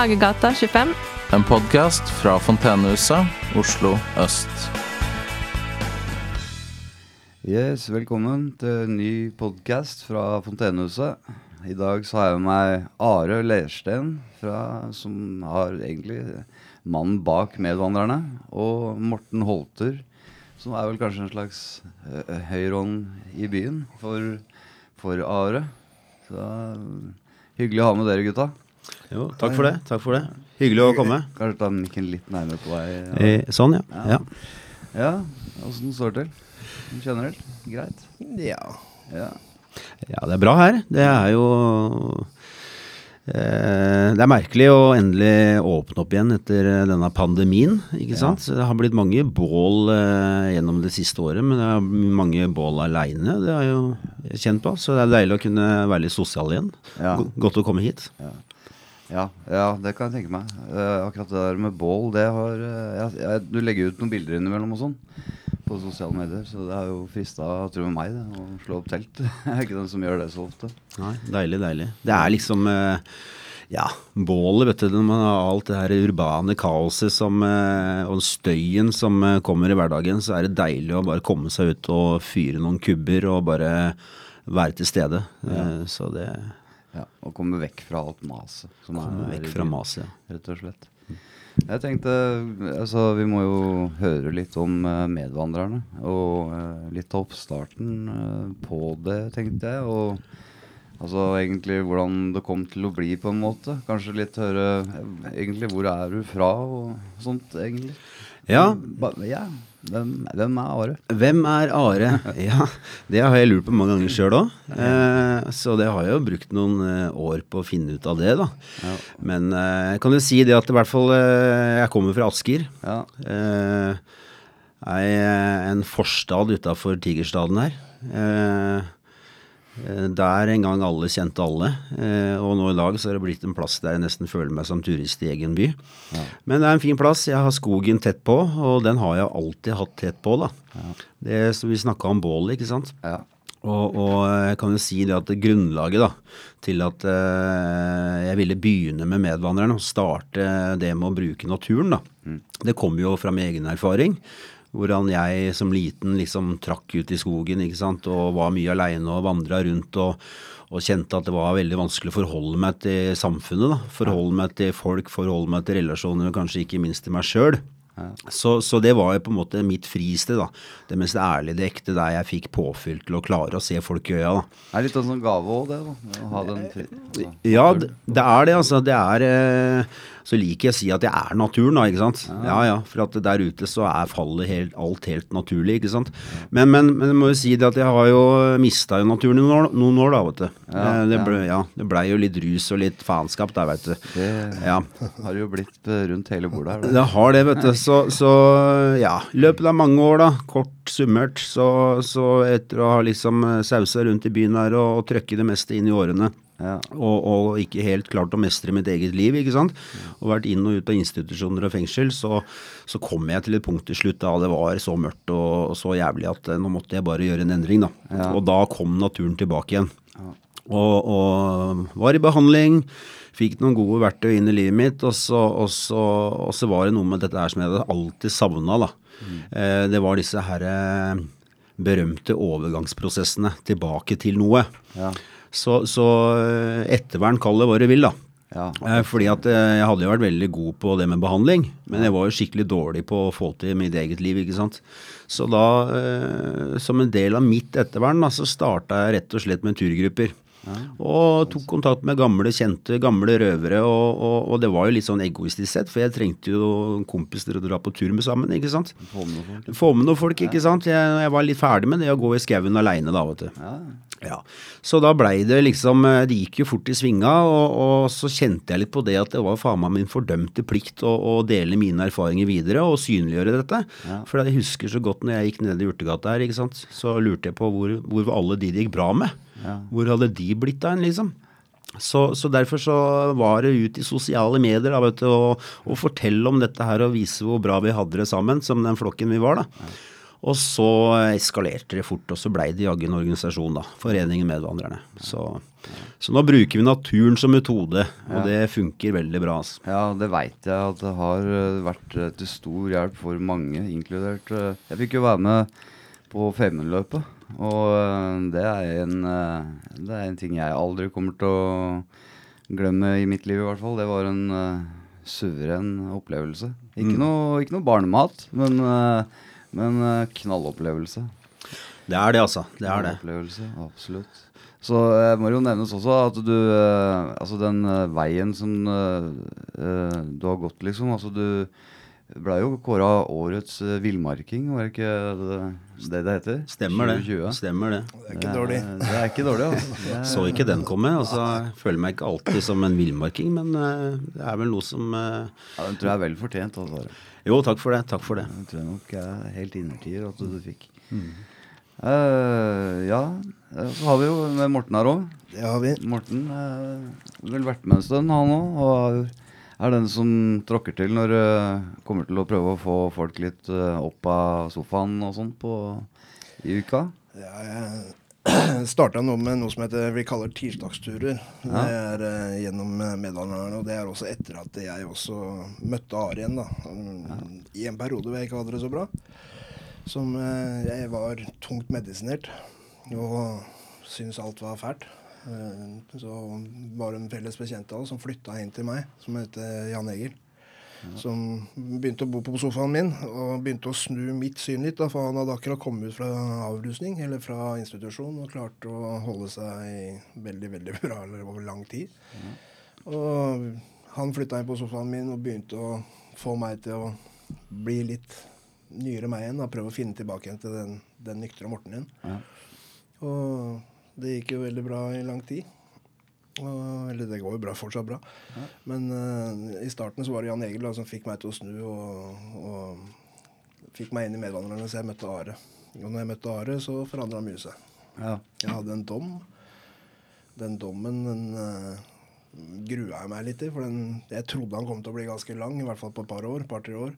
Hagegata 25. En podkast fra Fontenehuset, Oslo øst. Yes, velkommen til en ny podkast fra Fontenehuset. I dag så har jeg med meg Are Lersten, fra, som har egentlig mannen bak Medvandrerne, og Morten Holter, som er vel kanskje en slags uh, høyrehånd i byen for, for Are. Så hyggelig å ha med dere, gutta. Jo, takk for det. takk for det. Hyggelig å komme. Kanskje ta mikken litt nærmere på deg. Ja, Eh, sånn, ja. ja. ja åssen står det til? Generelt? Greit? Ja. Ja. Ja, det er bra her. Det er jo eh, Det er merkelig å endelig åpne opp igjen etter eh, denne pandemien. ikke sant? Så Det har blitt mange bål eh, gjennom det siste året, men det er mange bål aleine. Det har jeg jo kjent på. Så det er deilig å kunne være litt sosial igjen. Ja. Godt å komme hit. Ja, ja, det kan jeg tenke meg. Uh, akkurat det der med bål, det har uh, jeg, jeg, Du legger ut noen bilder innimellom og sånn på sosiale medier, så det har jo frista tror jeg meg det, å slå opp telt. jeg er ikke den som gjør det så ofte. Nei, deilig, deilig. Det er liksom uh, ja, bålet, vet du. Når man har alt det her urbane kaoset som, og støyen som kommer i hverdagen, så er det deilig å bare komme seg ut og fyre noen kubber og bare være til stede. Ja. så det Ja, Og komme vekk fra alt maset. Komme vekk fra maset. Ja. Rett og slett. Jeg tenkte, altså Vi må jo høre litt om uh, medvandrerne. Og uh, litt av oppstarten uh, på det, tenkte jeg. Og altså egentlig hvordan det kom til å bli, på en måte. Kanskje litt høre egentlig hvor er du fra, og sånt, egentlig. Ja. Ba, ja. Hvem, hvem er Are? Hvem er Are? Ja, det har jeg lurt på mange ganger sjøl òg. Eh, så det har jeg jo brukt noen eh, år på å finne ut av det, da. Ja. Men eh, jeg kan jo si det at i hvert fall eh, jeg kommer fra Asker. Ja. Eh, er en forstad utafor Tigerstaden her. Eh, der en gang alle kjente alle. Eh, og nå i dag så er det blitt en plass der jeg nesten føler meg som turist i egen by. Men det er en fin plass. Jeg har skogen tett på, og den har jeg alltid hatt tett på. da. Det så Vi snakka om bålet, ikke sant. Ja. Og, og jeg kan jo si det at det grunnlaget da, til at eh, jeg ville begynne med medvandrerne og starte det med å bruke naturen, da, det kommer jo fra min egen erfaring. Hvordan jeg som liten liksom trakk ut i skogen ikke sant, og var mye aleine og vandra rundt. og og kjente at det var veldig vanskelig å forholde meg til samfunnet. da, Forholde meg til folk, forholde meg til relasjoner, og kanskje ikke minst til meg sjøl. Så, så det var jo på en måte mitt fristed. da, Det mest ærlige, det ekte, der jeg fikk påfyll til å klare å se folk i øya. da. Det er litt en sånn gave òg, det. da, Å ha den fri, altså. Ja, det, det er det. altså. Det er eh, Så liker jeg å si at jeg er naturen, da. ikke sant? Ja ja. For at der ute så er fallet helt, alt helt naturlig, ikke sant. Men, men, men jeg må jo si det at jeg har jo mista naturen i noen år, noen år da, vet du. Ja, Eh, det ble, ja, det blei jo litt rus og litt faenskap der, vet du. Det Ja. har jo blitt eh, rundt hele bordet her. da. Det har det, vet du. Så, så ja, i løpet av mange år, da, kort summert, så, så etter å ha liksom eh, sausa rundt i byen her og, og trøkke det meste inn i årene, Ja. og, og ikke helt klart å mestre mitt eget liv, ikke sant, og vært inn og ut av institusjoner og fengsel, så, så kom jeg til et punkt til slutt da det var så mørkt og, så jævlig at eh, nå måtte jeg bare gjøre en endring, da. Ja. Og da kom naturen tilbake igjen. Og, og var i behandling. Fikk noen gode verktøy inn i livet mitt, og så, og så, og så var det noe med dette her som jeg hadde alltid savna. Eh, det var disse her berømte overgangsprosessene tilbake til noe. Ja. Så, så eh, ettervern, kall det hva du vil, da. Ja. Eh, Fordi at eh, jeg hadde jo vært veldig god på det med behandling, men jeg var jo skikkelig dårlig på å få til mitt eget liv, ikke sant. Så da, som en del av mitt ettervern, da, så starta jeg rett og slett med turgrupper. Og tok kontakt med gamle kjente, gamle røvere, og, og, og det var jo litt sånn egoistisk sett, for jeg trengte jo en kompis til å dra på tur med sammen, ikke sant. Få med noen folk. Med noen folk, ikke sant. Jeg, jeg var litt ferdig med det å gå i skauen aleine da, vet du. Ja. Ja, Så da blei det liksom eh, Det gikk jo fort i svinga, og, og så kjente jeg litt på det at det var faen meg min fordømte plikt å, å dele mine erfaringer videre og synliggjøre dette. For jeg husker så godt når jeg gikk ned i Urtegata her, ikke sant, så lurte jeg på hvor, hvor var alle de det gikk bra med. Hvor hadde de blitt av en, liksom? Så, så derfor så var det ut i sosiale medier da, vet du, og, og fortelle om dette her og vise hvor bra vi hadde det sammen, som den flokken vi var. da. Og så eskalerte det fort, og så blei det jaggu en organisasjon, da. Foreningen Medvandrerne. Så, så nå bruker vi naturen som metode, og det funker veldig bra. Altså. Ja, det veit jeg at det har eh, vært eh, til stor hjelp for mange, inkludert eh, Jeg fikk jo være med på Femundløpet, og det er, en, det er en ting jeg aldri kommer til å glemme i mitt liv, i hvert fall. Det var en uh, suveren opplevelse. Ikke, noe, ikke noe barnemat, men, eh, men eh, knallopplevelse. Det er det, altså. Det er det. Opplevelse, absolutt. Så eh, må jo nevnes også at du eh, Altså den eh, veien som eh, eh, du har gått, liksom. Altså du ble jo kåra årets uh, villmarking, var det ikke det det, det heter? Stemmer det. Stemmer det. Det er ikke dårlig. Det er ikke dårlig, altså. Er- Så ikke den komme. Altså, jeg føler meg ikke alltid som en villmarking, men eh, det er vel noe som eh, Ja, den tror jeg er vel fortjent. Altså. Jo, takk for det. Takk for det. Jeg tror nok jeg er helt innertier at du fikk. Mm. Uh, ja, eh, så har vi jo med Morten her òg. Det har vi. Morten har vel vært med en stund, han òg. Og er- den som tråkker til når uh, kommer til å prøve å få folk litt eh, opp av sofaen og sånn i uka. Ja, jeg starta nå med noe som heter, vi kaller tirsdagsturer. Det er uh, gjennom eh, og det er også etter at jeg også møtte Ari igjen. da. Um, I en periode hvor jeg ikke hadde det så bra. Som uh, jeg var tungt medisinert og syntes alt var fælt. Uh, så var det en felles bekjent av oss som flytta inn til meg, som heter Jan Egil. Som begynte å bo på sofaen min og begynte å snu mitt syn litt. Da, for han hadde akkurat kommet ut fra avrusning eller fra institusjon og klarte å holde seg veldig veldig bra eller over lang tid. Og han flytta inn på sofaen min og begynte å få meg til å bli litt nyere meg igjen. Da, prøve å finne tilbake igjen til den, den nyktre Morten igjen. Ja. Og det gikk jo veldig bra i lang tid. Eller det går jo bra, fortsatt bra. Men uh, i starten så var det Jan Egil da, som fikk meg til å snu og, og fikk meg inn i Medvandrerne, så jeg møtte Are. Og når jeg møtte Are, så forandra mye seg. Ja. Jeg hadde en dom. Den dommen den uh, grua jeg meg litt i, for den, jeg trodde han kom til å bli ganske lang, i hvert fall på et par år, par-tre år.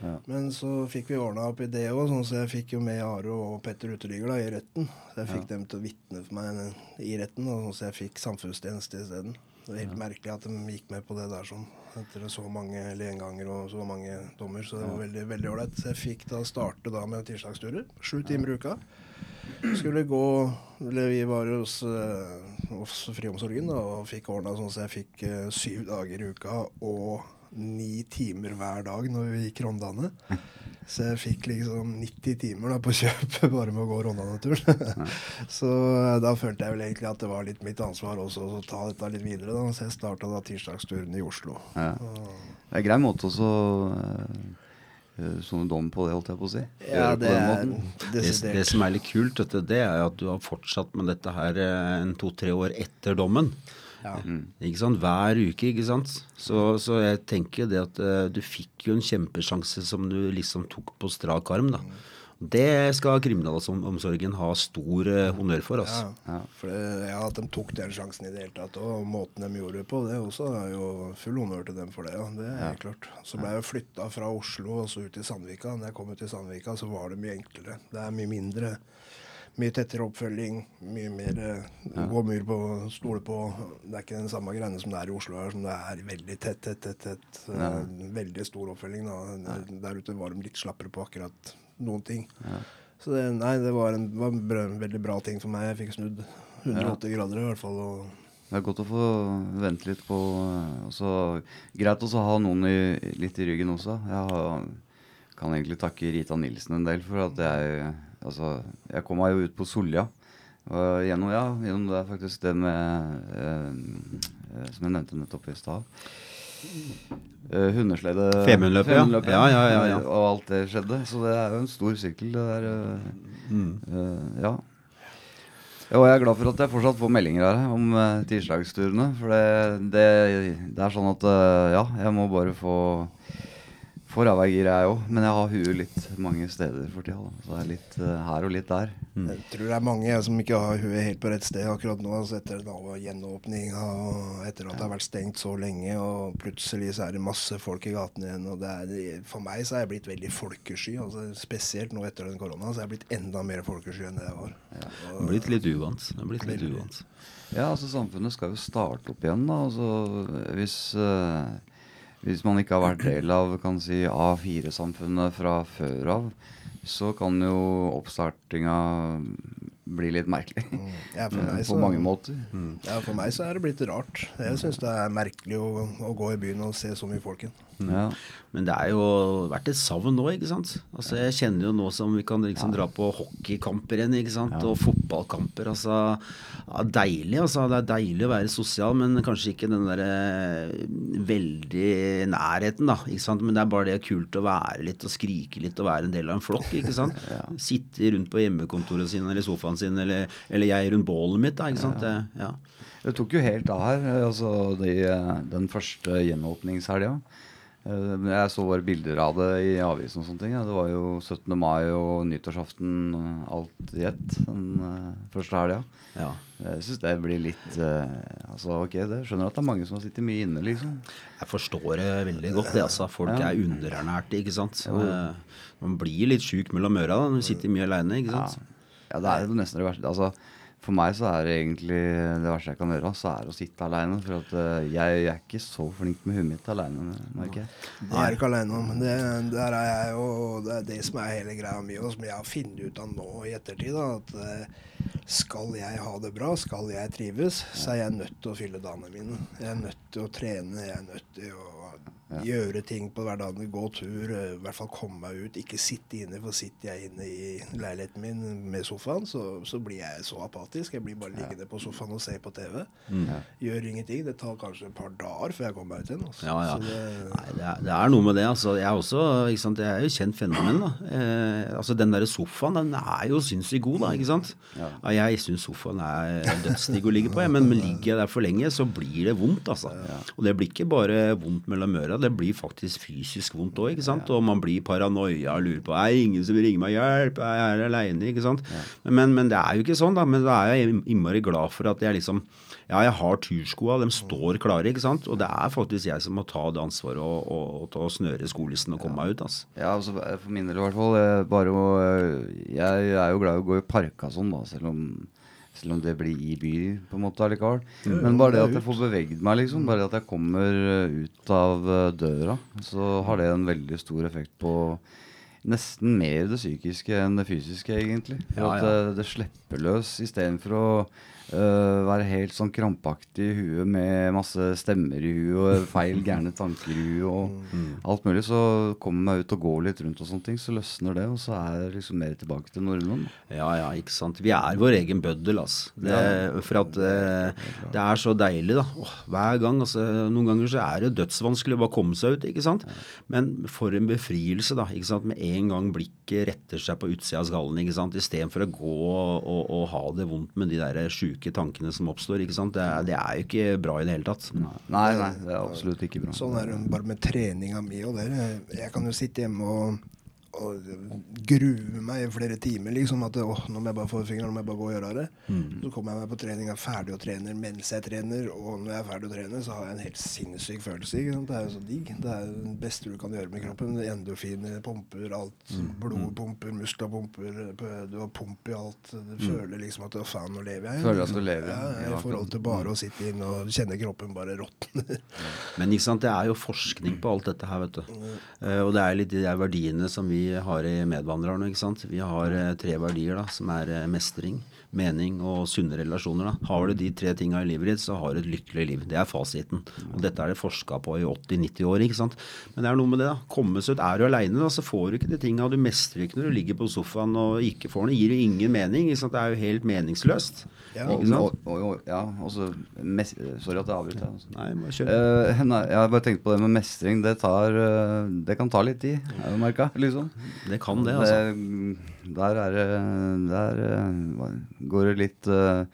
Ja. Men så fikk vi ordna opp i det òg, sånn så jeg fikk jo med Aro og Petter Uteligger da, i retten. Så jeg fikk dem til å vitne for meg i retten, og sånn så jeg fikk samfunnstjeneste isteden. Det er helt merkelig at de gikk med på det der sånn, etter så mange lenganger og så mange dommer. Så det var veldig veldig ålreit. Så jeg fikk da starte da med tirsdagsturer. Sju timer i uka. Skulle gå eller Vi var hos, eh, hos Friomsorgen da, og fikk ordna sånn så jeg fikk uh, syv dager i uka og ni timer hver dag når vi gikk Rondane. Så jeg fikk liksom 90 timer da på kjøpet bare med å gå Rondane-turen. så eh, da følte jeg vel egentlig at det var litt mitt ansvar også å ta dette litt videre. da, Så jeg starta da tirsdagsturen i Oslo. Ja. Det er en grei måte også sånne dom på det, holdt jeg på å si. Ja, det. Det, det som er litt kult, det er at du har fortsatt med dette her en to-tre år etter dommen. Ja. Ikke sant? Hver uke, ikke sant. Så, så jeg tenker det at uh, du fikk jo en kjempesjanse som du liksom tok på strak arm, da. Det skal kriminalomsorgen ha stor uh, honnør for, altså. Ja. For det, ja, At de tok den sjansen i det hele tatt, og måten de gjorde det på, det også er jo full honnør til dem for det. ja, Det er helt klart. Så ble jeg flytta fra Oslo og så ut til Sandvika. Når jeg kom ut til Sandvika, så var det mye enklere. Det er mye mindre. Mye tettere oppfølging. Mye mer ja. Gå mye på stole på. Det er ikke den samme greiene som det er i Oslo her, som det er veldig tett, tett, tett. tett. Ja. Veldig stor oppfølging. da. Der, ute var de litt slappere på akkurat noen ting. Så det, nei, det var en, var en bra, veldig bra ting for meg. Jeg fikk snudd 180 grader i hvert fall. Og, Det er godt å få vente litt på eh, også, Greit også å ha noen i, litt i ryggen også. Jeg har, kan egentlig takke Rita Nilsen en del for at jeg Altså, jeg kom meg jo ut på Solja. Og gjennom, ja, gjennom det faktisk det med eh, eh, Som jeg nevnte nettopp i stad. Eh, hundeslede Femundløpet, ja. Ja, ja, ja, ja. Og alt det skjedde. Så det er jo en stor sirkel, det der. eh, Mm. eh, ja. Og jeg er glad for at jeg fortsatt får meldinger her om uh, tirsdagsturene. For det, det, det er sånn at eh, ja, jeg må bare få får gir, jeg òg. Men jeg har huet litt mange steder for tida. Så det er litt uh, her og litt der. Jeg tror det er mange jeg, som ikke har huet helt på rett sted akkurat nå. Altså etter den gjenåpninga og etter at det har vært stengt så lenge, og plutselig så er det masse folk i gatene igjen. og det er, For meg så er jeg blitt veldig folkesky. altså Spesielt nå etter den korona så er jeg blitt enda mer folkesky enn det jeg var. Det har blitt litt uvant. Det blitt litt uvant. Ja, altså samfunnet skal jo starte opp igjen, da. Altså, hvis, eh, hvis man ikke har vært del av si, A4-samfunnet fra før av, så kan jo oppstartinga bli litt merkelig. Mm. Ja, for, meg, På mange måter. ja, for meg så er det blitt rart. Jeg syns det er merkelig å, å gå i byen og se så mye folk igjen. Ja. Men det er jo vært et savn nå, ikke sant. Altså Jeg kjenner jo nå som vi kan liksom dra på hockeykamper igjen, ikke sant. Og fotballkamper. Altså ja, Deilig, altså. Det er deilig å være sosial, men kanskje ikke den derre veldig nærheten, da. Ikke sant. Men det er bare det kult å være litt og skrike litt og være en del av en flokk, ikke sant. Sitte rundt på hjemmekontoret sin eller sofaen sin, eller, eller jeg rundt bålet mitt, da. Ikke sant. Det, ja. Det tok jo helt av her, altså de, den første gjenåpningshelga. Eh, Jeg så bare bilder av det i avisen og sånne ting. Det var jo 17. mai og nyttårsaften alt i ett den eh, første helga. ja. Jeg syns det blir litt eh, Altså, ok, det skjønner at det er mange som har sittet mye inne, liksom. Jeg forstår det veldig godt. det altså. Folk Ja. er underernærte, ikke sant. Ja. Man blir litt sjuk mellom øra når du sitter mye aleine, ikke Ja. sant. Ja, det er nesten det verste. Altså, for meg så er det egentlig det verste jeg kan gjøre, så er å sitte aleine. For at eh, jeg, er ikke så flink med huet mitt aleine, jeg. Det er ikke alene om. Det, der er jeg jo, det er det som er hele greia mi, og som jeg har funnet ut av nå i ettertid. Da, at eh, skal jeg ha det bra, skal jeg trives, så er jeg nødt til å fylle dagene mine. Jeg er nødt til å trene, jeg er nødt til å gjøre ting på hverdagen. Gå tur, eh, i hvert fall komme meg ut. Ikke sitte inne, for sitter jeg inne i leiligheten min med sofaen, så, så blir jeg så apatisk. Jeg blir bare liggende på sofaen og se på TV. Gjør ingenting. Det tar kanskje et par dager før jeg kommer meg ut igjen. Altså. Ja, ja. Det, Nei, det er, det er noe med det. altså. Jeg er også, ikke sant, jeg er jo kjent fenomen. da. Eh, altså Den der sofaen den er jo sinnssykt god, da. ikke sant? Ja. jeg syns sofaen er dødsdigg å ligge på, jeg, men, men ligger jeg der for lenge, så blir det vondt. altså. Og det blir ikke bare vondt mellom øra, det blir faktisk fysisk vondt òg. Og man blir paranoia og lurer på er det ingen som vil ringe meg hjelp, er jeg er aleine? ikke sant? Men, men, det er jo ikke sånn, da. Men da er jeg innmari glad for at jeg liksom Ja, jeg har turskoa, de står klare, ikke sant? Og det er faktisk jeg som må ta det ansvaret og, og, og og snøre skolissen og komme meg ut. altså. Ja, altså For min del i hvert fall. eh, Bare å, eh, jeg er jo glad i å gå i parka sånn, da, selv om, selv om det blir i by på en måte allikevel. Men bare det at jeg får beveget meg, liksom, bare at jeg kommer eh, ut av eh, døra, så har det en veldig stor effekt på Nesten mer det psykiske enn det fysiske, egentlig. For Ja, at det, det slipper løs istedenfor å øh, være helt sånn krampaktig i huet med masse stemmer i huet og feil gærne tanker i huet og alt mulig. Så kommer jeg ut og går litt rundt og sånne ting, så løsner det, og så er jeg liksom mer tilbake til normalen. Ja, ja, ikke sant. Vi er vår egen bøddel, altså. Det, For at eh, det er så deilig, da. Åh, hver gang. altså, Noen ganger så er det dødsvanskelig å bare komme seg ut, ikke sant. Men for en befrielse, da. ikke sant, Med en gang blikket retter seg på utsida av skallen, ikke sant. Istedenfor å gå og, og, og ha det vondt med de der sjuke tankene som oppstår. ikke sant. Det er, det er jo ikke bra i det hele tatt. Nei, nei, det er absolutt ikke bra. Sånn er det bare med treninga mi og det. Jeg kan jo sitte hjemme og, og grue meg i flere timer. liksom At åh, nå må jeg bare få fingeren, nå må jeg bare gå og gjøre det. Så kommer jeg meg på trening, er ferdig og trener mens jeg trener. Og når jeg er ferdig å trene, så har jeg en helt sinnssyk følelse. Det er jo så digg. Det er det beste du kan gjøre med kroppen. Endorfiner pumper, alt. Blodet pumper, muskler pumper. Du har pump i alt. Du føler liksom at å faen, nå lever jeg. Føler at du lever, Ja, ja. I forhold til bare å sitte inn og kjenne kroppen bare råtne. Men ikke sant, det er jo forskning på alt dette her, vet du. Eh, og det er litt de der verdiene som vi har i medvandrerne. ikke sant? Vi har eh, tre verdier da, som er eh, mestring, mening og sunne relasjoner. da. Har du de tre tinga i livet ditt, så har du et lykkelig liv. Det er fasiten. Og dette er det forska på i 80-90 år. ikke sant? Men det er noe med det, da. Komme seg ut. Er du aleine, så får du ikke de tinga. Du mestrer ikke når du ligger på sofaen og ikke får noe. Gir jo ingen mening. ikke sant? Det er jo helt meningsløst. Ja. Og, så og, og, og, ja, også Sorry at jeg avbryter. Altså. Nei, bare kjør. Uh, nei, jeg har bare tenkt på det med mestring. Det, tar, eh, det kan ta litt tid, har jeg merka. Liksom. Det kan det, altså. Det- Der, er, det- der eh, går det litt uh,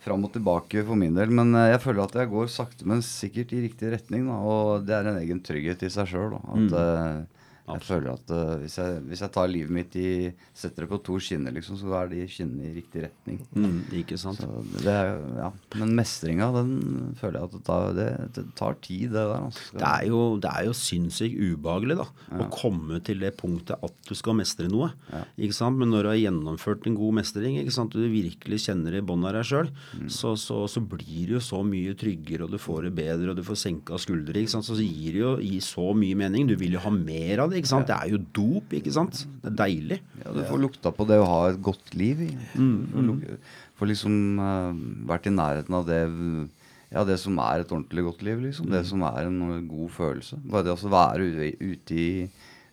fram og tilbake for min del. Men eh, jeg føler at jeg går sakte, men sikkert i riktig retning. Da, og det er en egen trygghet i seg sjøl. At, Mm. Jeg føler at uh, hvis, jeg, hvis, jeg, tar livet mitt i Setter det på to skinner, liksom, så er de skinnene i riktig retning. Mm, ikke sant. Det er, ja. Men mestringa, den føler jeg at det tar, det, det tar tid, det der. Altså. Det, er jo, det er jo sinnssykt ubehagelig da, ja. å komme til det punktet at du skal mestre noe. Ja. ikke sant? Men når du har gjennomført en god mestring, ikke sant? du virkelig kjenner det i bånn av deg sjøl, mm. så, så, så, blir det jo så mye tryggere, og du får det bedre, og du får senka skuldre. ikke sant? Så gir det jo gir så mye mening. Du vil jo ha mer av det. Ikke sant? Det er jo dop, ikke sant. Det er deilig. Ja, Du får lukta på det å ha et godt liv. Mm, mm. Får liksom uh, vært i nærheten av det ja, det som er et ordentlig godt liv. liksom. Det mm. som er en god følelse. Bare det å være ute i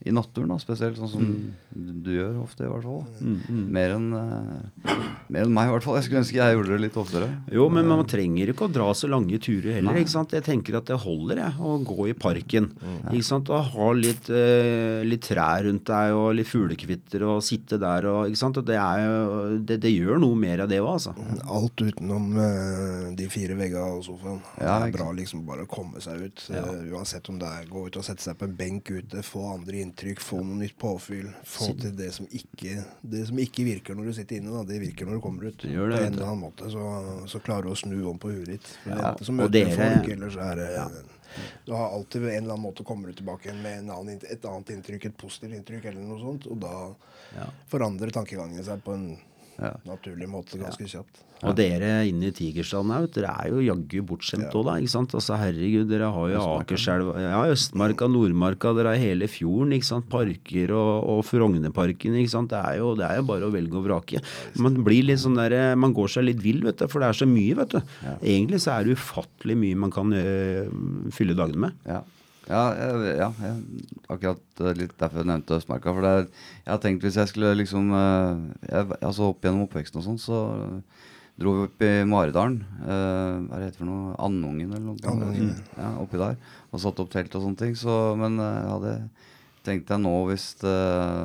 i naturen, da, spesielt sånn som mm. du gjør ofte, i hvert fall. Mm, mm. Mer enn uh, mer enn meg, i hvert fall. Jeg skulle ønske jeg gjorde det litt oftere. Jo, men man trenger ikke å dra så lange turer heller. ikke sant? Jeg tenker at det holder jeg, å gå i parken. Mm. ikke sant? Og ha litt, uh, litt trær rundt deg og litt fuglekvitter og sitte der og ikke sant? Og det, er, det, det gjør noe mer av det òg, altså. Alt utenom uh, de fire veggene og sofaen. Ja, det er bra liksom bare å komme seg ut. Ja. uansett om det er gå ut og sette seg på en benk ute, få andre inntrykk inntrykk, få noe nytt påfyll. Få til det som ikke, det som ikke virker når du sitter inne, da. det virker når du kommer ut. Det gjør det, på en eller annen måte så, så, klarer du å snu om på huet ditt. Ja, så møter dere, folk, eller så er det ja. Du har alltid en eller annen måte kommer du tilbake med annen, et annet inntrykk, et positivt inntrykk eller noe sånt. Og da ja. forandrer tankegangen seg på en ja. naturlig måte ganske kjapt. Og dere inne i Tigerstaden òg, dere er jo jaggu bortskjemt òg, da. ikke sant? Altså Herregud, dere har jo Akerselva, ja, Østmarka, Nordmarka, dere har hele fjorden. ikke sant? Parker og, og Frognerparken. ikke sant? Det er, jo, det er, jo, bare å velge og vrake. Man blir litt sånn der, man går seg litt vill, vet du, for det er så mye, vet du. Egentlig så er det ufattelig mye man kan øh, fylle dagene med. Ja. Ja, ja, jeg, akkurat eh, litt derfor jeg nevnte Østmarka. For er, jeg har tenkt hvis jeg skulle liksom eh, jeg, Altså opp gjennom oppveksten og sånn, så dro vi opp i Maridalen. Eh, hva er det for noe? Andungen eller noe? Andungen. Ja, oppi der. Og satte opp telt og sånne ting. Så, men jeg hadde tenkte jeg nå hvis det,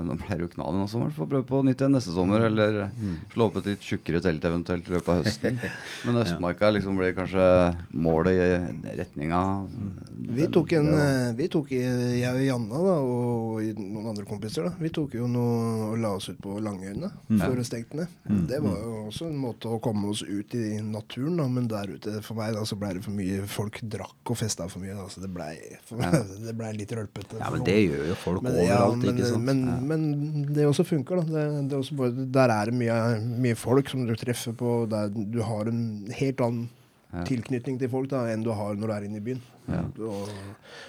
Nå ble det jo knall denne sommeren, får prøve på nytt igjen neste sommer. Eller mm. slå opp et litt tjukkere telt eventuelt i løpet av høsten. Men Østmarka liksom blir kanskje målet i retninga Vi tok en vi tok, Jeg og Janna da, og noen andre kompiser da, vi tok jo noe og la oss ut på Langøyene mm. før det stengte ned. Mm. Det var jo også en måte å komme oss ut i naturen, da, men der ute for meg da, så ble det for mye Folk drakk og festa for mye. Da, så det blei ble litt rølpete. Ja, men det gjør jo folk folk men, overalt. Ja, men, ikke sant? Men, ja. men, det også funker, da. Det, det også bare, der er det mye, mye, folk som du treffer på der du har en helt annen ja. tilknytning til folk da, enn du har når du er inne i byen. Og,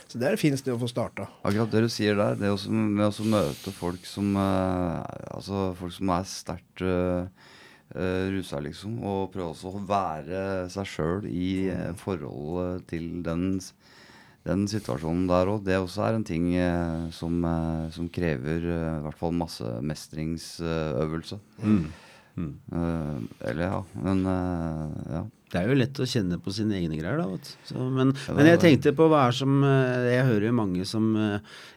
så det er det fineste å få starta. Akkurat det du sier der, det også, med å møte folk som, uh, altså folk som er sterkt uh, uh, rusa, liksom, og prøve også å være seg sjøl i uh, forhold til den den situasjonen der òg, det også er en ting eh, som, eh, som, krever eh, i hvert fall masse mestringsøvelse. Mm. Mm. eller ja, men ja. Det er jo lett å kjenne på sine egne greier, da. Så, men, men, jeg tenkte på hva er som Jeg hører jo mange som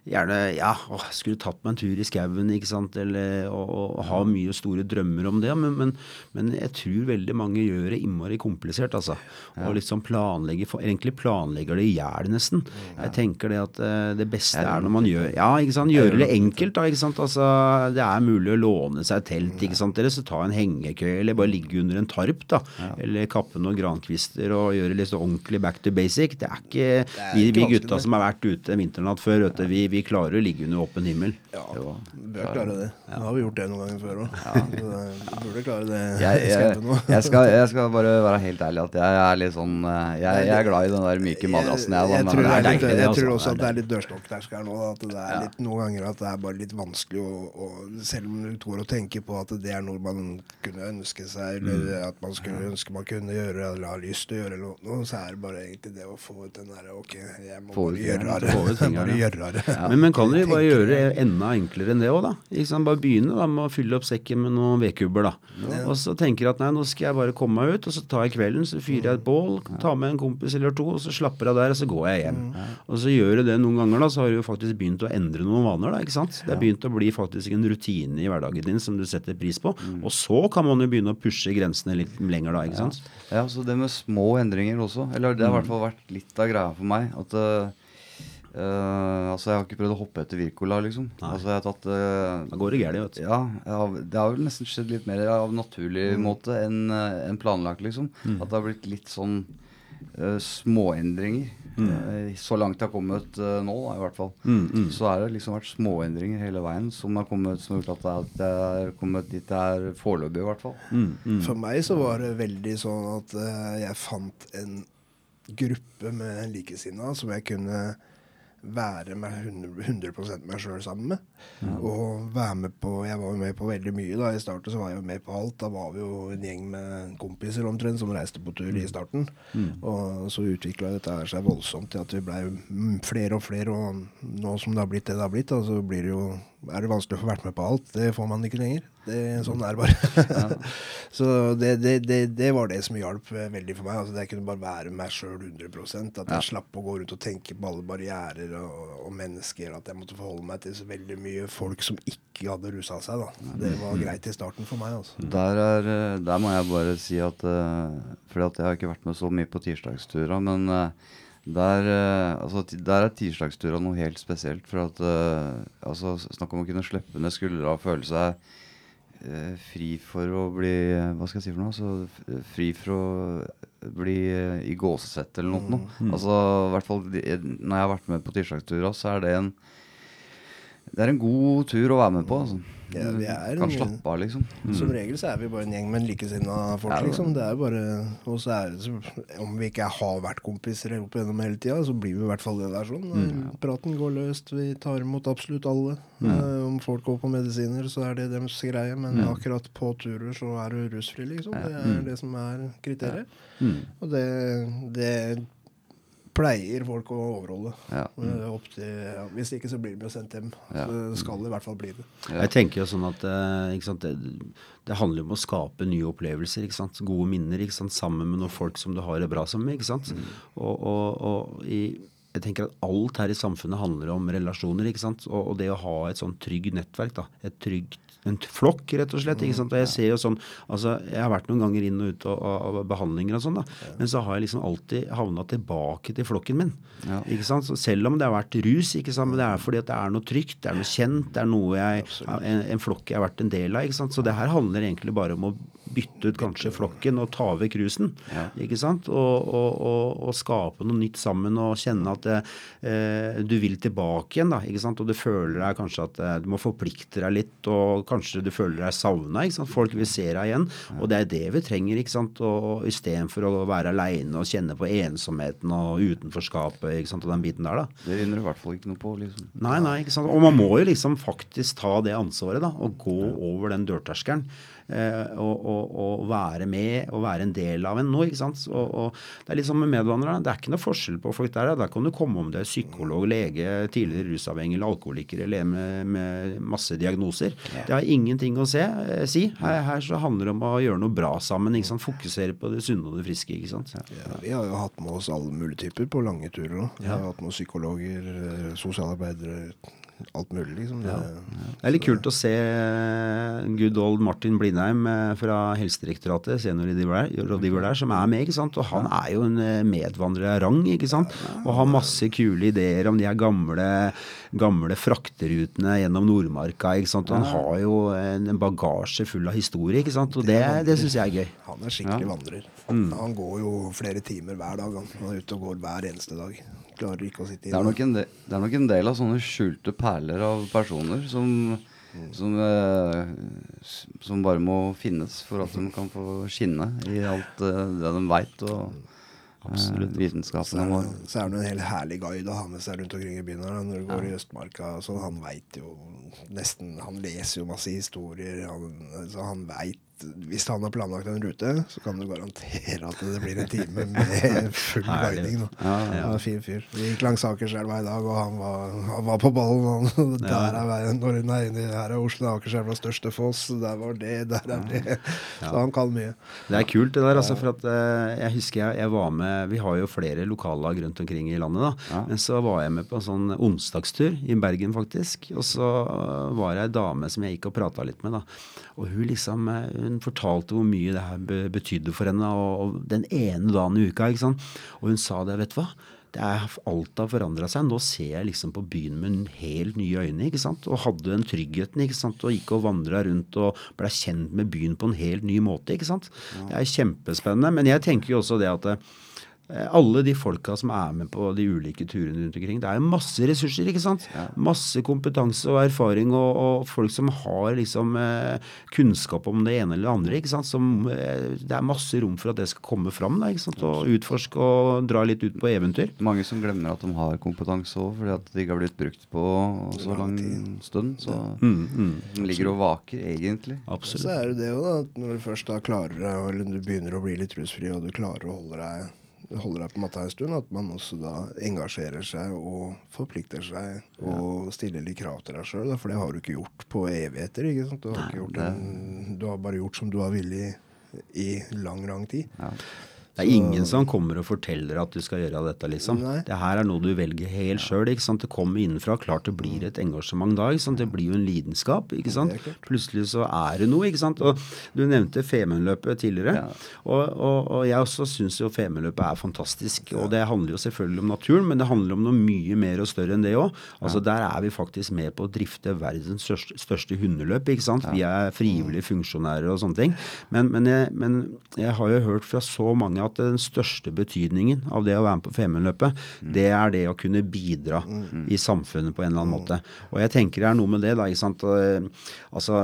gjerne Ja, å, skulle tatt meg en tur i skauen, ikke sant, eller og, og, og mye store drømmer om det. Men, men, men, jeg tror veldig mange gjør det innmari komplisert, altså. Ja. Og liksom planlegger for, Egentlig planlegger det i hjel, nesten. Ja. Jeg tenker det at det beste er når man gjør Ja, ikke sant. Gjøre det enkelt, da. ikke sant. Altså, det er mulig å låne seg telt, ikke sant. Eller så ta en hengekøye, eller bare ligge under en tarp, da. Eller kappe noen grankvister og gjøre litt så ordentlig back to basic. Det er ikke, det er vi, vi, gutta som har vært ute vinternatt før, du, vi, vi, klarer å ligge under åpen himmel. Ja, vi bør klare det. Nå har vi gjort det noen ganger før òg. Ja. Vi burde klare det. Jeg, jeg, jeg, skal, jeg, skal, bare være helt ærlig at jeg er litt sånn eh, Jeg, er glad i den der myke madrassen. Jeg, jeg, tror, litt, jeg tror også at det er litt dørstokkterskelen nå. At det er litt, noen ganger at det er bare litt vanskelig å, Selv om du går og tenker på at det er noe man kunne ønske seg, eller mm. at man skulle ønske man kunne gjøre, eller har lyst til å gjøre, noe, så er det bare egentlig det å få ut den derre Ok, jeg må bare gjøre det. bare gjøre det. Ja. Men, men, kan du bare gjøre det enda enklere enn det òg, da? Ikke Bare begynne da, med å fylle opp sekken med noen vedkubber, da. Ja. Og så tenker jeg at nei, nå skal jeg bare komme meg ut, og så tar jeg kvelden, så fyrer jeg et bål, tar med en kompis eller to, og så slapper jeg der, og så går jeg hjem. Ja. Og så gjør du det noen ganger, da, så har du jo faktisk begynt å endre noen vaner, da, ikke sant. Det har begynt å bli faktisk en rutine i hverdagen din som du setter pris på. Mm. Og så kan man jo begynne å pushe grensene litt lenger da, ikke sant. Ja, så det med små endringer også. Eller det har i hvert fall vært litt av greia for meg. At uh, altså, jeg har ikke prøvd å hoppe etter Wirkola, liksom. Altså, jeg har tatt uh, Da går det gærent, vet du. Ja, har, det har vel nesten skjedd litt mer av naturlig måte enn en planlagt, liksom. At det har blitt litt sånn eh, småendringer. Mm. så langt jeg har kommet eh, nå, da, i hvert fall. Så har det liksom vært småendringer hele veien som har kommet som har gjort at jeg er kommet dit jeg er foreløpig, i hvert fall. For meg så var det veldig sånn at eh, jeg fant en gruppe med likesinnede som jeg kunne være meg 100, 100 meg sjøl sammen med. Og være med på Jeg var jo med på veldig mye. da I starten så var jeg jo med på alt. Da var vi jo en gjeng med kompiser omtrent som reiste på tur i starten. Og så utvikla dette seg voldsomt til at vi blei flere og flere. Og nå som det har blitt det det har blitt, da, så blir det jo er det vanskelig å få vært med på alt. Det får man ikke lenger. Det, sånn er det bare. så det, det, det, var det som hjalp eh, veldig for meg. Altså, jeg kunne bare være meg sjøl 100 At jeg slapp å gå rundt og tenke på alle barrierer og, og mennesker. At jeg måtte forholde meg til så veldig mye folk som ikke hadde rusa seg. Da. Det var greit i starten for meg. Altså. Der, er, eh, der må jeg bare si at uh, Fordi at jeg har ikke vært med så mye på tirsdagstura, men eh, der, eh, altså, der er tirsdagstura noe helt spesielt. For at eh, altså, Snakk om å kunne slippe ned skuldra og føle seg eh, fri for å bli Hva skal jeg si for noe? Så fri for å bli eh, i gåsesett eller noe. noe. Altså, i hvert fall de- Når jeg har vært med på tirsdagstura, så er det en det er en god tur å være med på. Altså. Ja, vi er kan slappe av, liksom. Som regel så er vi bare en gjeng med likesinna folk, Ja, det- liksom. Det er bare Og så er det Om vi ikke har vært kompiser opp gjennom hele tida, så blir vi i hvert fall det der sånn. Praten går løst, vi tar imot absolutt alle. Eh, om folk går på medisiner, så er det deres greie, men akkurat på turer så er du rusfri, liksom. Det er det som er kriteriet. Og det, det pleier folk å overholde. Ja. Mm. Opp til, ja, hvis ikke så blir de jo sendt hjem. Ja. Så det i hvert fall bli det. Jeg tenker jo sånn at eh, ikke sant, det, det handler jo om å skape nye opplevelser. ikke sant, Gode minner ikke sant, sammen med noen folk som du har det bra sammen med. ikke sant, Og, og, og i, jeg tenker at alt her i samfunnet handler om relasjoner. ikke sant, Og, og det å ha et sånn trygg nettverk. da, et trygt en flokk, rett og slett. ikke sant, og Jeg ser jo sånn, altså jeg har vært noen ganger inn og ut av, behandlinger og sånn, da, men så har jeg liksom alltid havna tilbake til flokken min. Ja. ikke sant, så Selv om det har vært rus, ikke sant, men det er fordi at det er noe trygt, det er noe kjent, det er noe jeg, en, en flokk jeg har vært en del av. ikke sant, Så det her handler egentlig bare om å bytte ut kanskje flokken og ta vekk rusen. Ja. ikke sant, og, og, og, og skape noe nytt sammen og kjenne at eh, du vil tilbake igjen. da, ikke sant, Og du føler deg kanskje at eh, du må forplikte deg litt, og kanskje du føler deg savna. Folk vil se deg igjen. Og det er det vi trenger. ikke sant, og Istedenfor å være aleine og kjenne på ensomheten og utenforskapet ikke sant, og den biten der. da. Det vinner du i hvert fall ikke noe på. liksom. Nei, nei, ikke sant? Og man må jo liksom faktisk ta det ansvaret, da. Og gå over den dørterskelen. Eh, og, og, og være med og være en del av en nå. ikke sant? Og, Det er litt som med medvandrere. Det er ikke noe forskjell på folk der. Der kan du komme om det er psykolog, lege, tidligere rusavhengig eller alkoholiker eller med, med masse diagnoser. Det har ingenting å se, eh, si. Her, her så handler det om å gjøre noe bra sammen. ikke sant? Fokusere på det sunne og det friske. ikke sant? Ja, vi har jo hatt med oss alle mulige typer på lange turer òg. Vi har hatt med oss psykologer, eh, sosialarbeidere, alt mulig, liksom. Det, Det er litt kult å se good old Martin Blindheim eh, fra Helsedirektoratet, seniorrådgiver der, som er med. ikke sant? Og han er jo en eh, medvandrer av rang, ikke sant? Og har masse kule ideer om de her gamle, gamle frakterutene gjennom Nordmarka. ikke sant? Og han har jo en bagasje full av historie, ikke sant? Og det, det syns jeg er gøy. han er skikkelig vandrer. Han går jo flere timer hver dag. Han, han er ute og går hver eneste dag. Klarer ikke å sitte Det er, del, det er nok en del av sånne skjulte perler av personer som, som, eh, som bare må finnes for at de kan få skinne i alt eh, det de veit, Absolutt. eh, vitenskapen Så er, så er det en helt herlig guide å ha med seg rundt omkring i byen. her, Når du går i Østmarka. Så han veit jo nesten Han leser jo masse historier. Han, så han veit Hvis han har planlagt en rute, så kan du garantere at det blir en time med full guiding. Ja, ja. Han er en fin fyr. Vi gikk langs Akerselva i dag, og han var, han var på ballen. Han. Der er veien når hun er inne her er Oslo Akerselvas største foss. Der var det, der er det. Så han kan mye. Det er kult det der, altså, for at eh, jeg husker jeg, jeg var med Vi har jo flere lokallag rundt omkring i landet, da. Men så var jeg med på en sånn onsdagstur i Bergen, faktisk. Og så var det ei dame som jeg gikk og prata litt med, da. Og hun liksom eh, Hun fortalte hvor mye det her betydde for henne, og, og den ene dagen i uka, ikke sant. Og hun sa det, vet du hva. det er, alt har forandra seg. Nå ser jeg liksom på byen med helt nye øyne. ikke sant? Og hadde den tryggheten ikke sant? og gikk og vandra rundt og ble kjent med byen på en helt ny måte. ikke sant? Det er kjempespennende. Men jeg tenker jo også det at alle de folka som er med på de ulike turene rundt omkring. Det er jo masse ressurser, ikke sant. Ja. Masse kompetanse og erfaring og, og folk som har liksom eh, kunnskap om det ene eller det andre. ikke sant? Som, eh, det er masse rom for at det skal komme fram da, ikke sant? og utforske og dra litt ut på eventyr. Mange som glemmer at de har kompetanse òg, fordi at det ikke har blitt brukt på så lang stund. Så mm, mm, de ligger og vaker, egentlig. Absolutt. Så er det det jo, da. Når du først da klarer deg, eller du begynner å bli litt rusfri, og du klarer å holde deg holder deg på matta en stund, at man også da engasjerer seg og forplikter seg og stiller litt krav til deg sjøl. For det har du ikke gjort på evigheter. ikke sant? Du har, ikke gjort en, du har bare gjort som du har villet i lang, lang tid. Ja. Det er ingen som kommer og forteller at du skal gjøre dette, liksom. Nei. Det her er noe du velger helt sjøl. Det kommer innenfra. Klart det blir et engasjement da. Det blir jo en lidenskap. ikke sant? Plutselig så er det noe. ikke sant? Og Du nevnte Femundløpet tidligere. Og, og, og, jeg også syns jo Femundløpet er fantastisk. Og det handler jo selvfølgelig om naturen, men det handler om noe mye mer og større enn det òg. Altså. Der er vi faktisk med på å drifte verdens største, største hundeløp. ikke sant? Vi er frivillige funksjonærer og sånne ting. Men, men, jeg, men jeg har jo hørt fra så mange at den største betydningen av det å være med på Femundløpet, mm. det er det å kunne bidra mm. i samfunnet på en eller annen måte. Og jeg tenker det er noe med det, da. ikke sant? Altså,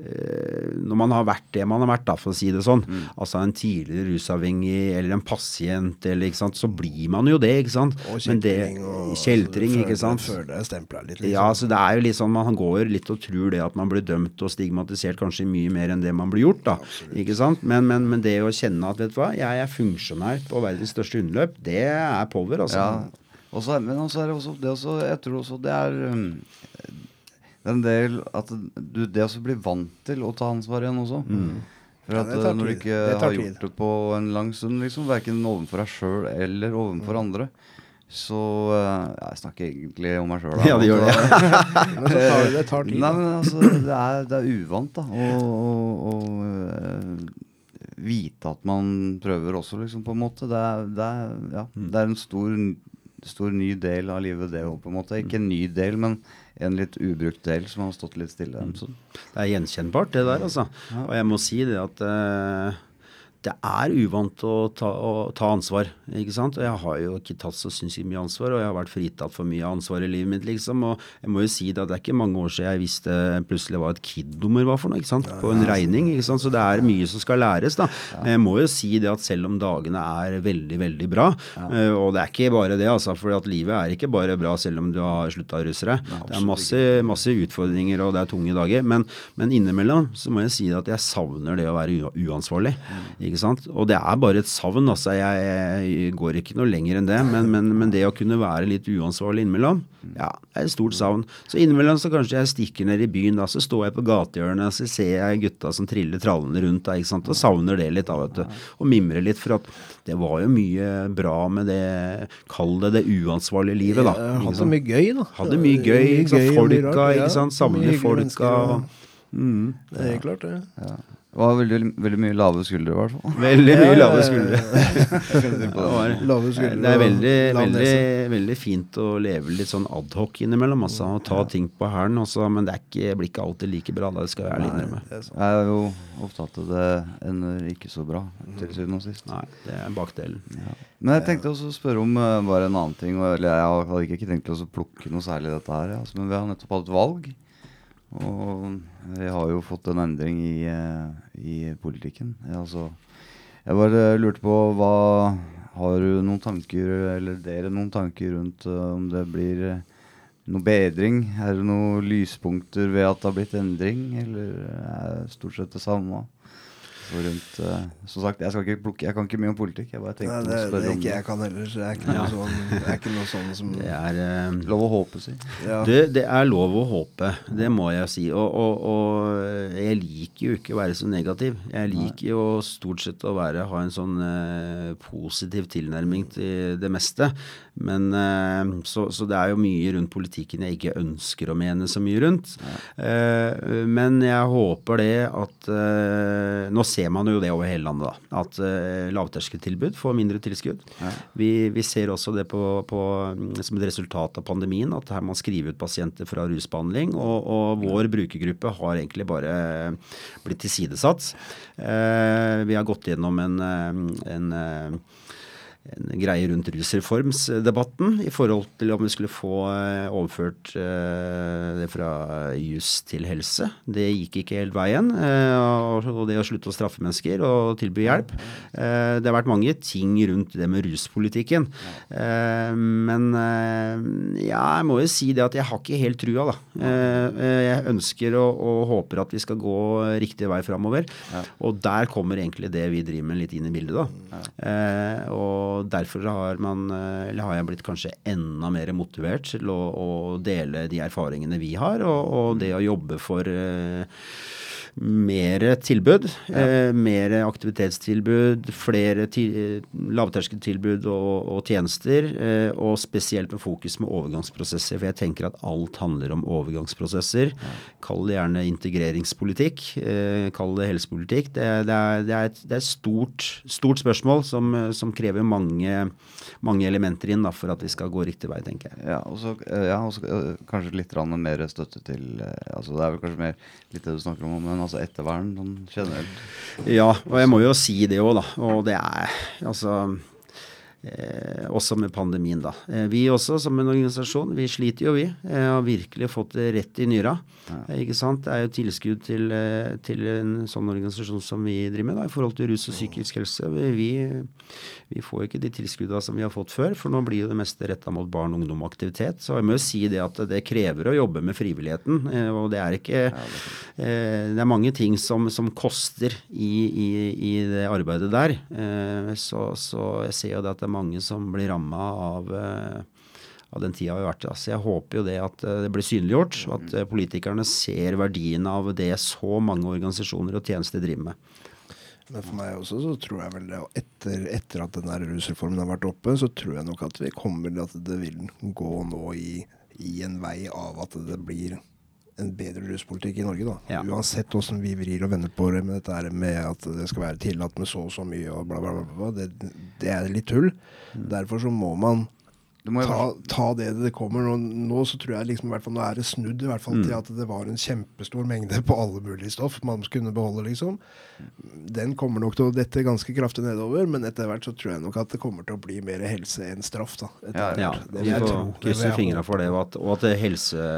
eh, når man har vært det man har vært, da, for å si det sånn, altså en tidligere rusavhengig eller en pasient, eller, ikke sant, så blir man jo det, ikke sant. Og kjeltring. Og, kjeltring, ikke sant. Før det stempla litt. Liksom. Ja, så det er jo litt sånn man går litt og tror det at man blir dømt og stigmatisert kanskje mye mer enn det man blir gjort, da. Absolutt. Ikke sant. Men, men, men, det å kjenne at vet du hva, jeg er funksjonær på verdens største hundeløp, det er power, altså. Ja. Også, men også er det også, det også, jeg tror også det er um, en del at du, det også blir vant til å ta ansvar igjen også. Mm. For at ja, når du ikke har gjort det på en lang stund, liksom, verken overfor deg sjøl eller overfor mm. andre, så ja, Jeg snakker egentlig om meg sjøl. Ja, det gjør det. men så tar det, det tar tid. Nei, men altså, det er, det er uvant, da. Og, og, og vite at man prøver også, liksom, på en måte. Det er, det er, ja, mm. det er en stor, stor, ny del av livet, det òg, på en måte. Ikke en ny del, men en litt ubrukt del som har stått litt stille. Mm. Det er gjenkjennbart, det der, altså. Og jeg må si det at uh, det er uvant å ta, å ta, ansvar. ikke sant? Og jeg har jo ikke tatt så sinnssykt mye ansvar, og jeg har vært fritatt for mye ansvar i livet mitt, liksom. Og jeg må jo si det at det er ikke mange år siden jeg visste plutselig hva et KID-nummer var for noe, ikke sant? På en regning. ikke sant? Så det er mye som skal læres, da. Men jeg må jo si det at selv om dagene er veldig, veldig bra, uh, og det er ikke bare det, altså, for at livet er ikke bare bra selv om du har slutta deg. Det er masse, masse, utfordringer, og det er tunge dager. Men, men innimellom så må jeg si at jeg savner det å være uansvarlig. Mm ikke sant? Og det er bare et savn. altså Jeg, jeg går ikke noe lenger enn det. Men, men, men, det å kunne være litt uansvarlig innimellom, ja, det er et stort savn. Så innimellom så kanskje jeg stikker ned i byen, da, så står jeg på gatehjørnet, så ser jeg gutta som triller trallene rundt da, ikke sant? og savner det litt. da, vet du. Og mimrer litt. For at det var jo mye bra med det, kall det det uansvarlige livet, da. Hadde mye gøy, da. Hadde mye gøy. Ikke sant? Folka, ikke sant. Savner folka. Mm. Det er klart, det. Ja. Det var veldig, veldig mye lave skuldre, i hvert fall. Veldig mye lave skuldre. det er veldig, veldig, veldig fint å leve litt sånn adhoc innimellom. Altså, og ta ting på hælen. Men det ikke, blir ikke alltid like bra. Det skal jeg ærlig innrømme. Jeg er jo opptatt at det ender ikke så bra, til syvende og sist. Nei, det er bakdelen. Ja. Men jeg tenkte også å spørre om uh, bare en annen ting. Og, eller jeg hadde ikke tenkt å plukke noe særlig i dette her. Altså, men vi har nettopp hatt valg. Og vi har jo fått en endring i, eh, i politikken. Altså, jeg bare lurte på hva Har du noen tanker, eller dere noen tanker rundt uh, om det blir uh, noe bedring? Er det noen lyspunkter ved at det har blitt endring, eller er det stort sett det samme? Rundt uh, Som sagt, jeg, ikke plukke, jeg, kan ikke mye om politikk. Jeg bare tenkte Nei, det, å spørre det er ikke jeg kan heller. Det er ikke noe, sånn, det er ikke noe sånn som Det er uh, lov å håpe, si. Ja. Det, det, er lov å håpe, det må jeg si. Og, og, og, jeg liker jo ikke å være så negativ. Jeg liker jo stort sett å være, ha en sånn uh, positiv tilnærming til det meste. Men så, så, det er jo mye rundt politikken jeg ikke ønsker å mene så mye rundt. Men jeg håper det at Nå ser ser man jo det over hele landet. da, At uh, lavterskeltilbud får mindre tilskudd. Vi, vi, ser også det på, på, som et resultat av pandemien, at her man skriver ut pasienter fra rusbehandling. Og, og vår brukergruppe har egentlig bare blitt tilsidesatt. Uh, vi har gått gjennom en, en en greie rundt rusreformsdebatten i forhold til om vi skulle få eh, overført eh, det fra jus til helse. Det gikk ikke helt veien. Eh, og det å slutte å straffe mennesker og tilby hjelp. Det har vært mange ting rundt det med ruspolitikken. Men ja, jeg må jo si det at jeg har ikke helt trua, da. Jeg ønsker og, og håper at vi skal gå riktig vei framover. Og der kommer egentlig det vi driver med litt inn i bildet, da. Og derfor har, man, eh, har, jeg blitt kanskje enda mer motivert til å, å dele de erfaringene vi har, og, og det å jobbe for uh, mer tilbud. Ja. Eh, mer aktivitetstilbud, flere lavterskeltilbud og, og, tjenester. Eh, og spesielt med fokus med overgangsprosesser. For jeg tenker at alt handler om overgangsprosesser. Ja. Kall det gjerne integreringspolitikk. Eh, kall det helsepolitikk. Det, det, er, det er, et, det er et stort, stort, spørsmål som, som krever mange, mange elementer inn da, for at vi skal gå riktig vei, tenker jeg. Ja, og så ja, eh, kanskje litt mer støtte til eh, altså Det er vel kanskje mer litt det du snakker om, men altså ettervern sånn generelt? Ja, og jeg må jo si det òg, da. Og det er altså Eh, også med pandemien, da. Eh, vi også, som en organisasjon, vi sliter jo, vi. Eh, har virkelig fått det rett i nyra. Ja. Eh, ikke sant? Det er jo tilskudd til, eh, til, en sånn organisasjon som vi driver med, da, i forhold til rus og psykisk helse. Vi, vi får ikke de tilskuddene som vi har fått før, for nå blir jo det meste retta mot barn, ungdom og aktivitet. Så jeg må jo si det at det krever å jobbe med frivilligheten. Eh, og det er ikke det, er mange ting som, som koster i, i, i, det arbeidet der. Så, så jeg ser jo det at det er mange som blir ramma av, eh, av den tida vi har vært i. Altså jeg håper jo det at eh, det blir synliggjort, og at eh, politikerne ser verdien av det så mange organisasjoner og tjenester driver med. Men for meg også så tror jeg vel det, etter, etter at den rusreformen har vært oppe, så tror jeg nok at vi kommer til at det vil gå nå i, i en vei av at det blir en bedre ruspolitikk i Norge. da. Ja. Uansett hvordan vi vrir og vender på det med dette med at det skal være tillatt med så og så mye og bla, bla, bla. bla. Det, det er litt tull. Mm. Derfor så må man ta, ta, det det kommer. Nå, nå, så tror jeg liksom, i hvert fall, nå er det snudd i hvert fall mm. til at det var en kjempestor mengde på alle mulige stoff man kunne beholde. liksom. Den kommer nok til å dette ganske kraftig nedover, men etter hvert så tror jeg nok at det kommer til å bli mer helse enn straff. da. Ja, ja. Det jeg får krysse fingra for det, og at, og at helse...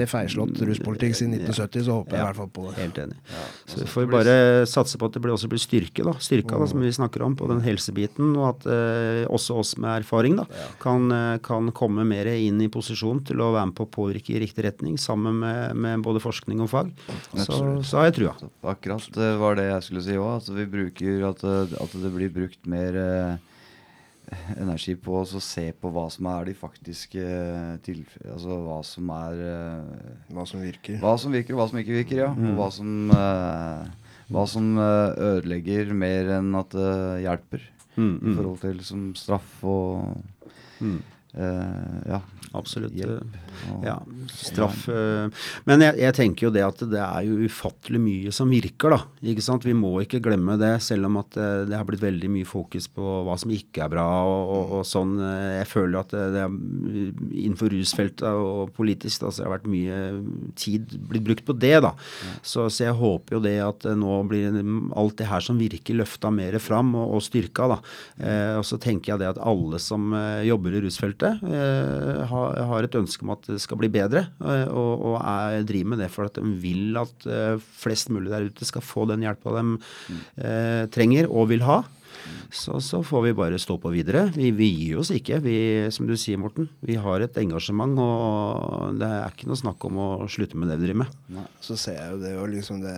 Med feilslått ruspolitikk siden 1970, så håper jeg i hvert fall på det. Helt enig. Ja, så vi får bare satse på at det blir også blir styrke, da. Styrka, da, som vi snakker om, på den helsebiten, og at eh, også oss med erfaring da, kan eh, kan komme mer inn i posisjon til å være med på å påvirke i riktig retning, sammen med, med både forskning og fag. Så, så, har jeg trua. Akkurat det var det jeg skulle si òg. At, vi bruker at, at, det blir brukt mer eh, energi på å se på hva som er de faktiske tilfellene Altså hva som er eh, Hva som virker. Hva som virker, og hva som ikke virker, ja. Mm. Og hva som, eh, hva som eh, ødelegger mer enn at det hjelper. Mm, mm. I forhold til som straff og mm. Uh, ja, absolutt. Hjelp. Ja, straff. Uh, men jeg, jeg, tenker jo det at det er jo ufattelig mye som virker, da. Ikke sant? Vi må ikke glemme det, selv om at det har blitt veldig mye fokus på hva som ikke er bra og, og, og sånn. Jeg føler at det, det er innenfor rusfeltet og politisk da, så det har vært mye tid blitt brukt på det, da. Så, så, jeg håper jo det at nå blir alt det her som virker, løfta mer fram og, og styrka, da. og så tenker jeg det at alle som jobber i rusfeltet dette. Eh, har et ønske om at det skal bli bedre, eh, og, og jeg driver med det for at de vil at eh, flest mulig der ute skal få den hjelpa de mm. trenger og vil ha. Så, så, får vi bare stå på videre. Vi, vi, gir oss ikke. Vi, som du sier, Morten, vi har et engasjement, og det er ikke noe snakk om å slutte med det vi driver med. Nei, så ser jeg jo det, og liksom det,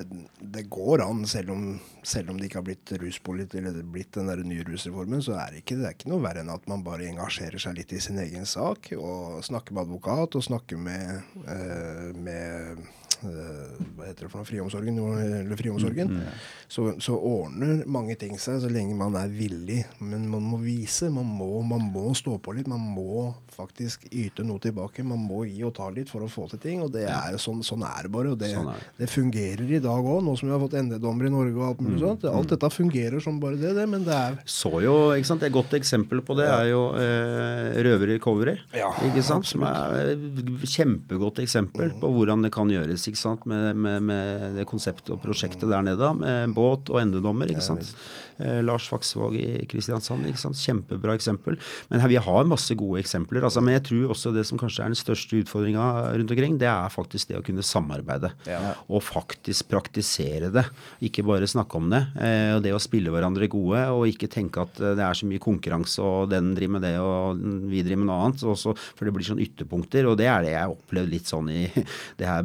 det går an, selv om, selv om, det ikke har blitt ruspolitikk eller blitt den der nye rusreformen, så er det, ikke, det er ikke noe verre enn at man bare engasjerer seg litt i sin egen sak, og snakker med advokat og snakker med, eh, med hva heter det for noe, friomsorgen, eller friomsorgen så, så ordner mange ting seg så lenge man er villig. Men man må vise. Man må, man må stå på litt. Man må faktisk yte noe tilbake. Man må gi og ta litt for å få til ting. Og det er sånn, sånn er det bare. Og det, Sånn det. fungerer i dag òg, nå som vi har fått ND-dommer i Norge og alt mulig sånt. Alt dette fungerer som bare det, det. Men det er Så jo, ikke sant, Et godt eksempel på det er jo eh, Røver Recovery. Ja, ikke sant, Som er et kjempegodt eksempel på hvordan det kan gjøres sant, med, med, med det konseptet og prosjektet der nede. Med båt og endedommer. ikke sant. Eh, Lars Faksvåg i Kristiansand. Kjempebra eksempel. Men her, vi har masse gode eksempler. altså, Men jeg tror også det som kanskje er den største utfordringa rundt omkring, det er faktisk det å kunne samarbeide. Og faktisk praktisere det. Ikke bare snakke om det. Eh, og det å spille hverandre gode, og ikke tenke at eh, det er så mye konkurranse, og den driver med det, og vi driver med noe annet. Også, for det blir sånn ytterpunkter. Og det er det jeg har opplevd litt sånn i det her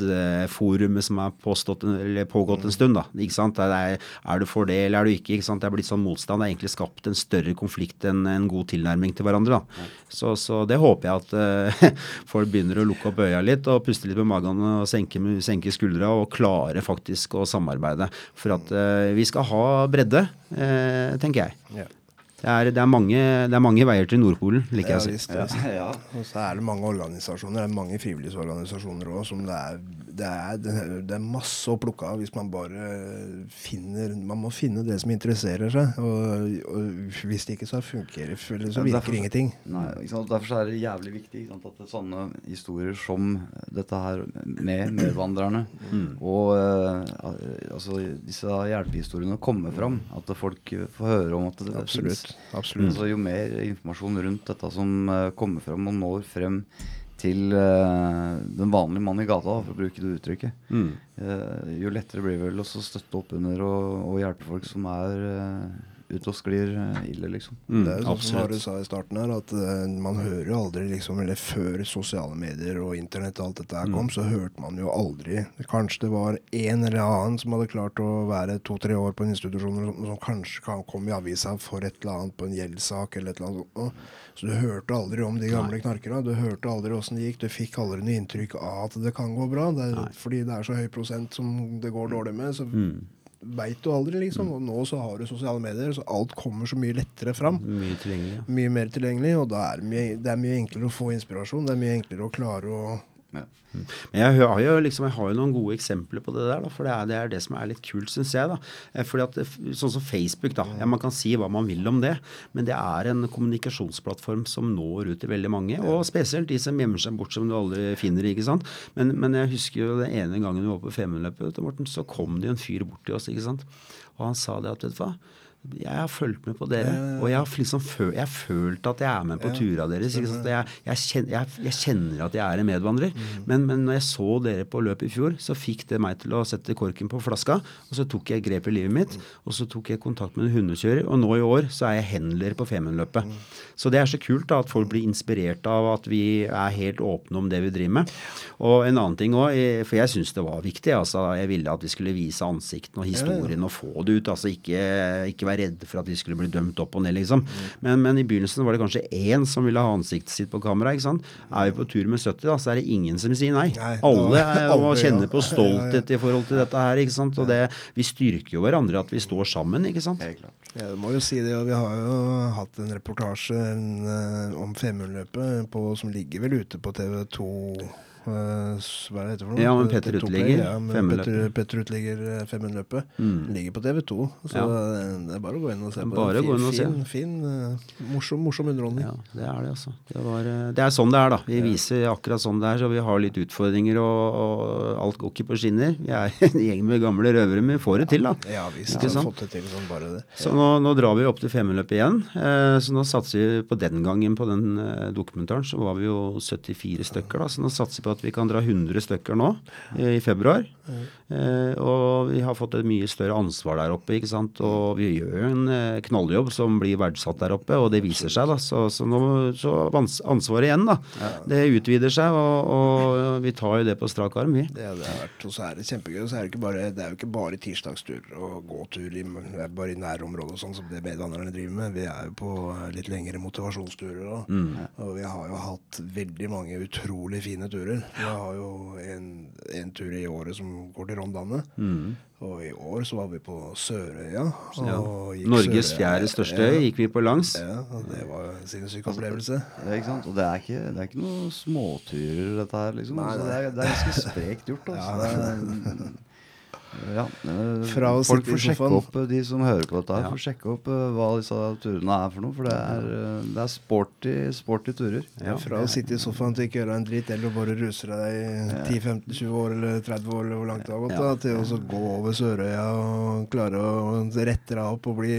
debattforumet som har påstått, pågått en stund. da, ikke sant? Er, er du for det, eller er du ikke? ikke sant? Det er blitt sånn motstand. Det har egentlig skapt en større konflikt enn en god tilnærming til hverandre. da. Så, så det håper jeg at eh, folk begynner å lukke opp øya litt og puste litt med magen og senke, senke skuldra og klare faktisk å samarbeide. For at eh, vi skal ha bredde, eh, tenker jeg. Ja. Det er, det, er mange, det er mange veier til Nordpolen, liker Ja, jeg å si. visst, visst. ja. Og så er det mange organisasjoner, det er mange frivillighetsorganisasjoner òg, som det er, det, er, det er masse å plukke av hvis man bare finner Man må finne det som interesserer seg. Og, og hvis det ikke så fungerer, eller så Ja, virker derfor- ingenting. Nei? Derfor er det jævlig viktig ikke sant? at det er sånne historier som dette her med medvandrerne og uh, altså disse hjelpehistoriene kommer fram. At folk får høre om at det Absolutt. Absolutt. Altså, jo mer informasjon rundt dette som eh, kommer fram og når frem til uh, den vanlige mann i gata, for å bruke det uttrykket, Mm. uh, jo lettere blir det vel å støtte opp under og, og hjelpe folk som er eh, ute og sklir eh, ille, liksom. Mm, det er jo sånn som absolutt. Sa i starten her, at uh, man hører jo aldri liksom, eller før sosiale medier og internett og alt dette her Mm. kom, så hørte man jo aldri Kanskje det var en eller annen som hadde klart å være to-tre år på en institusjon som, som kanskje kan komme i avisa for et eller annet på en gjeldssak eller et eller annet sånt. Så du hørte aldri om de gamle knarkerne. Du hørte aldri åssen det gikk. Du fikk aldri noe inntrykk av at det kan gå bra. Det er, fordi det er så høy prosent som det går dårlig med. så Mm. Veit du aldri, liksom. Og nå så har du sosiale medier, så alt kommer så mye lettere fram. Mye tilgjengelig. Mye mer tilgjengelig, og da er det, mye, det er mye enklere å få inspirasjon. Det er mye enklere å klare å Men jeg har jo, liksom, jeg har jo noen gode eksempler på det der, da, for det er, det er det som er litt kult, syns jeg. da. Eh, Fordi at, Sånn som Facebook, da. Ja, Man kan si hva man vil om det, men det er en kommunikasjonsplattform som når ut til veldig mange. Og spesielt de som gjemmer seg bort som du aldri finner. ikke sant? Men, men jeg husker jo den ene gangen vi var på Femundløpet, så kom det jo en fyr bort til oss, ikke sant. Og han sa det at vet du hva. Jeg har fulgt med på dere, og jeg har liksom føl, jeg har følt at jeg er med på turene deres. Jeg, jeg, kjenner, jeg, kjenner at jeg er en medvandrer. Men, men når jeg så dere på løpet i fjor, så fikk det meg til å sette korken på flaska. Og så tok jeg grep i livet mitt, og så tok jeg kontakt med en hundekjører. Og nå i år så er jeg handler på Femundløpet. Så det er så kult da, at folk blir inspirert av at vi er helt åpne om det vi driver med. Og en annen ting òg, for jeg syns det var viktig. altså Jeg ville at vi skulle vise ansiktene og historien og få det ut. altså Ikke, ikke være redde for at de skulle bli dømt opp og ned, liksom. Men, men i begynnelsen var det kanskje én som ville ha ansiktet sitt på kamera. ikke sant? Er vi på tur med 70, da, så er det ingen som sier nei. Nei, Alle er- må kjenne på stolthet i forhold til dette her. ikke sant? Og det, vi styrker jo hverandre at vi står sammen, ikke sant? Ja, du må jo si det, og vi har jo hatt en reportasje en, eh, om Femundløpet som ligger vel ute på TV2 eh, s- hva er det heter for noe? Ja, men Petter TV2 Uteligger, ja. Petter, Petter Uteligger eh, Femundløpet. Mm. Ligger på TV2, så Ja. eh, det er bare å gå inn og se Det på den. fin, fin, fin, eh, morsom, morsom underholdning. Ja, det er det, altså. Det, var, eh, det er sånn det er, da. Vi viser akkurat sånn det er, så vi har litt utfordringer, og, og alt går ikke på skinner. Vi er en gjeng med gamle røvere, men vi får det til, da. Ja vi Har sant? fått det til sånn bare det. Så nå, nå drar vi opp til Femundløpet igjen. Eh, så nå satser vi på den gangen på den eh, dokumentaren, så var vi jo 74 stykker, da. Så nå satser vi på at vi kan dra 100 stykker nå i februar. Eh, og vi har fått et mye større ansvar der oppe, ikke sant. Og vi gjør jo en eh, knalljobb som blir verdsatt der oppe, og det viser seg, da. Så, så nå så ansvaret igjen, da. Det utvider seg, og, og vi tar jo det på strak arm, vi. Det, det har vært, og så er det kjempegøy. Så er det, ikke bare, det er jo ikke bare tirsdagsturer og gåtur i, bare i nærområdet, sånn som det medvandrerne driver med. Vi er jo på litt lengre motivasjonsturer òg. Og vi har jo hatt veldig mange utrolig fine turer. Vi har jo en, en tur i året som går til Rondane. Og i år så var vi på Sørøya. Ja. Norges Sørøya- fjerde største øy gikk vi på langs. Ja, og det var en sinnssyk opplevelse. Ja, ikke sant? Og det er ikke, det er ikke noen småturer, dette her. liksom. Nei, det, er, det er ganske sprekt gjort. Altså. det er, ja, eh, Fra å folk får sjekke opp, eh, de som hører på dette, Ja. får sjekke opp eh, hva disse turene er for noe. For det er, det er sporty, sporty turer. Ja. Fra å sitte i sofaen til ikke gjøre en dritt, eller bare ruse deg i 10-15-20 år eller 30 år, eller hvor langt det har gått, da, til å gå over Sørøya og klare å rette deg opp og bli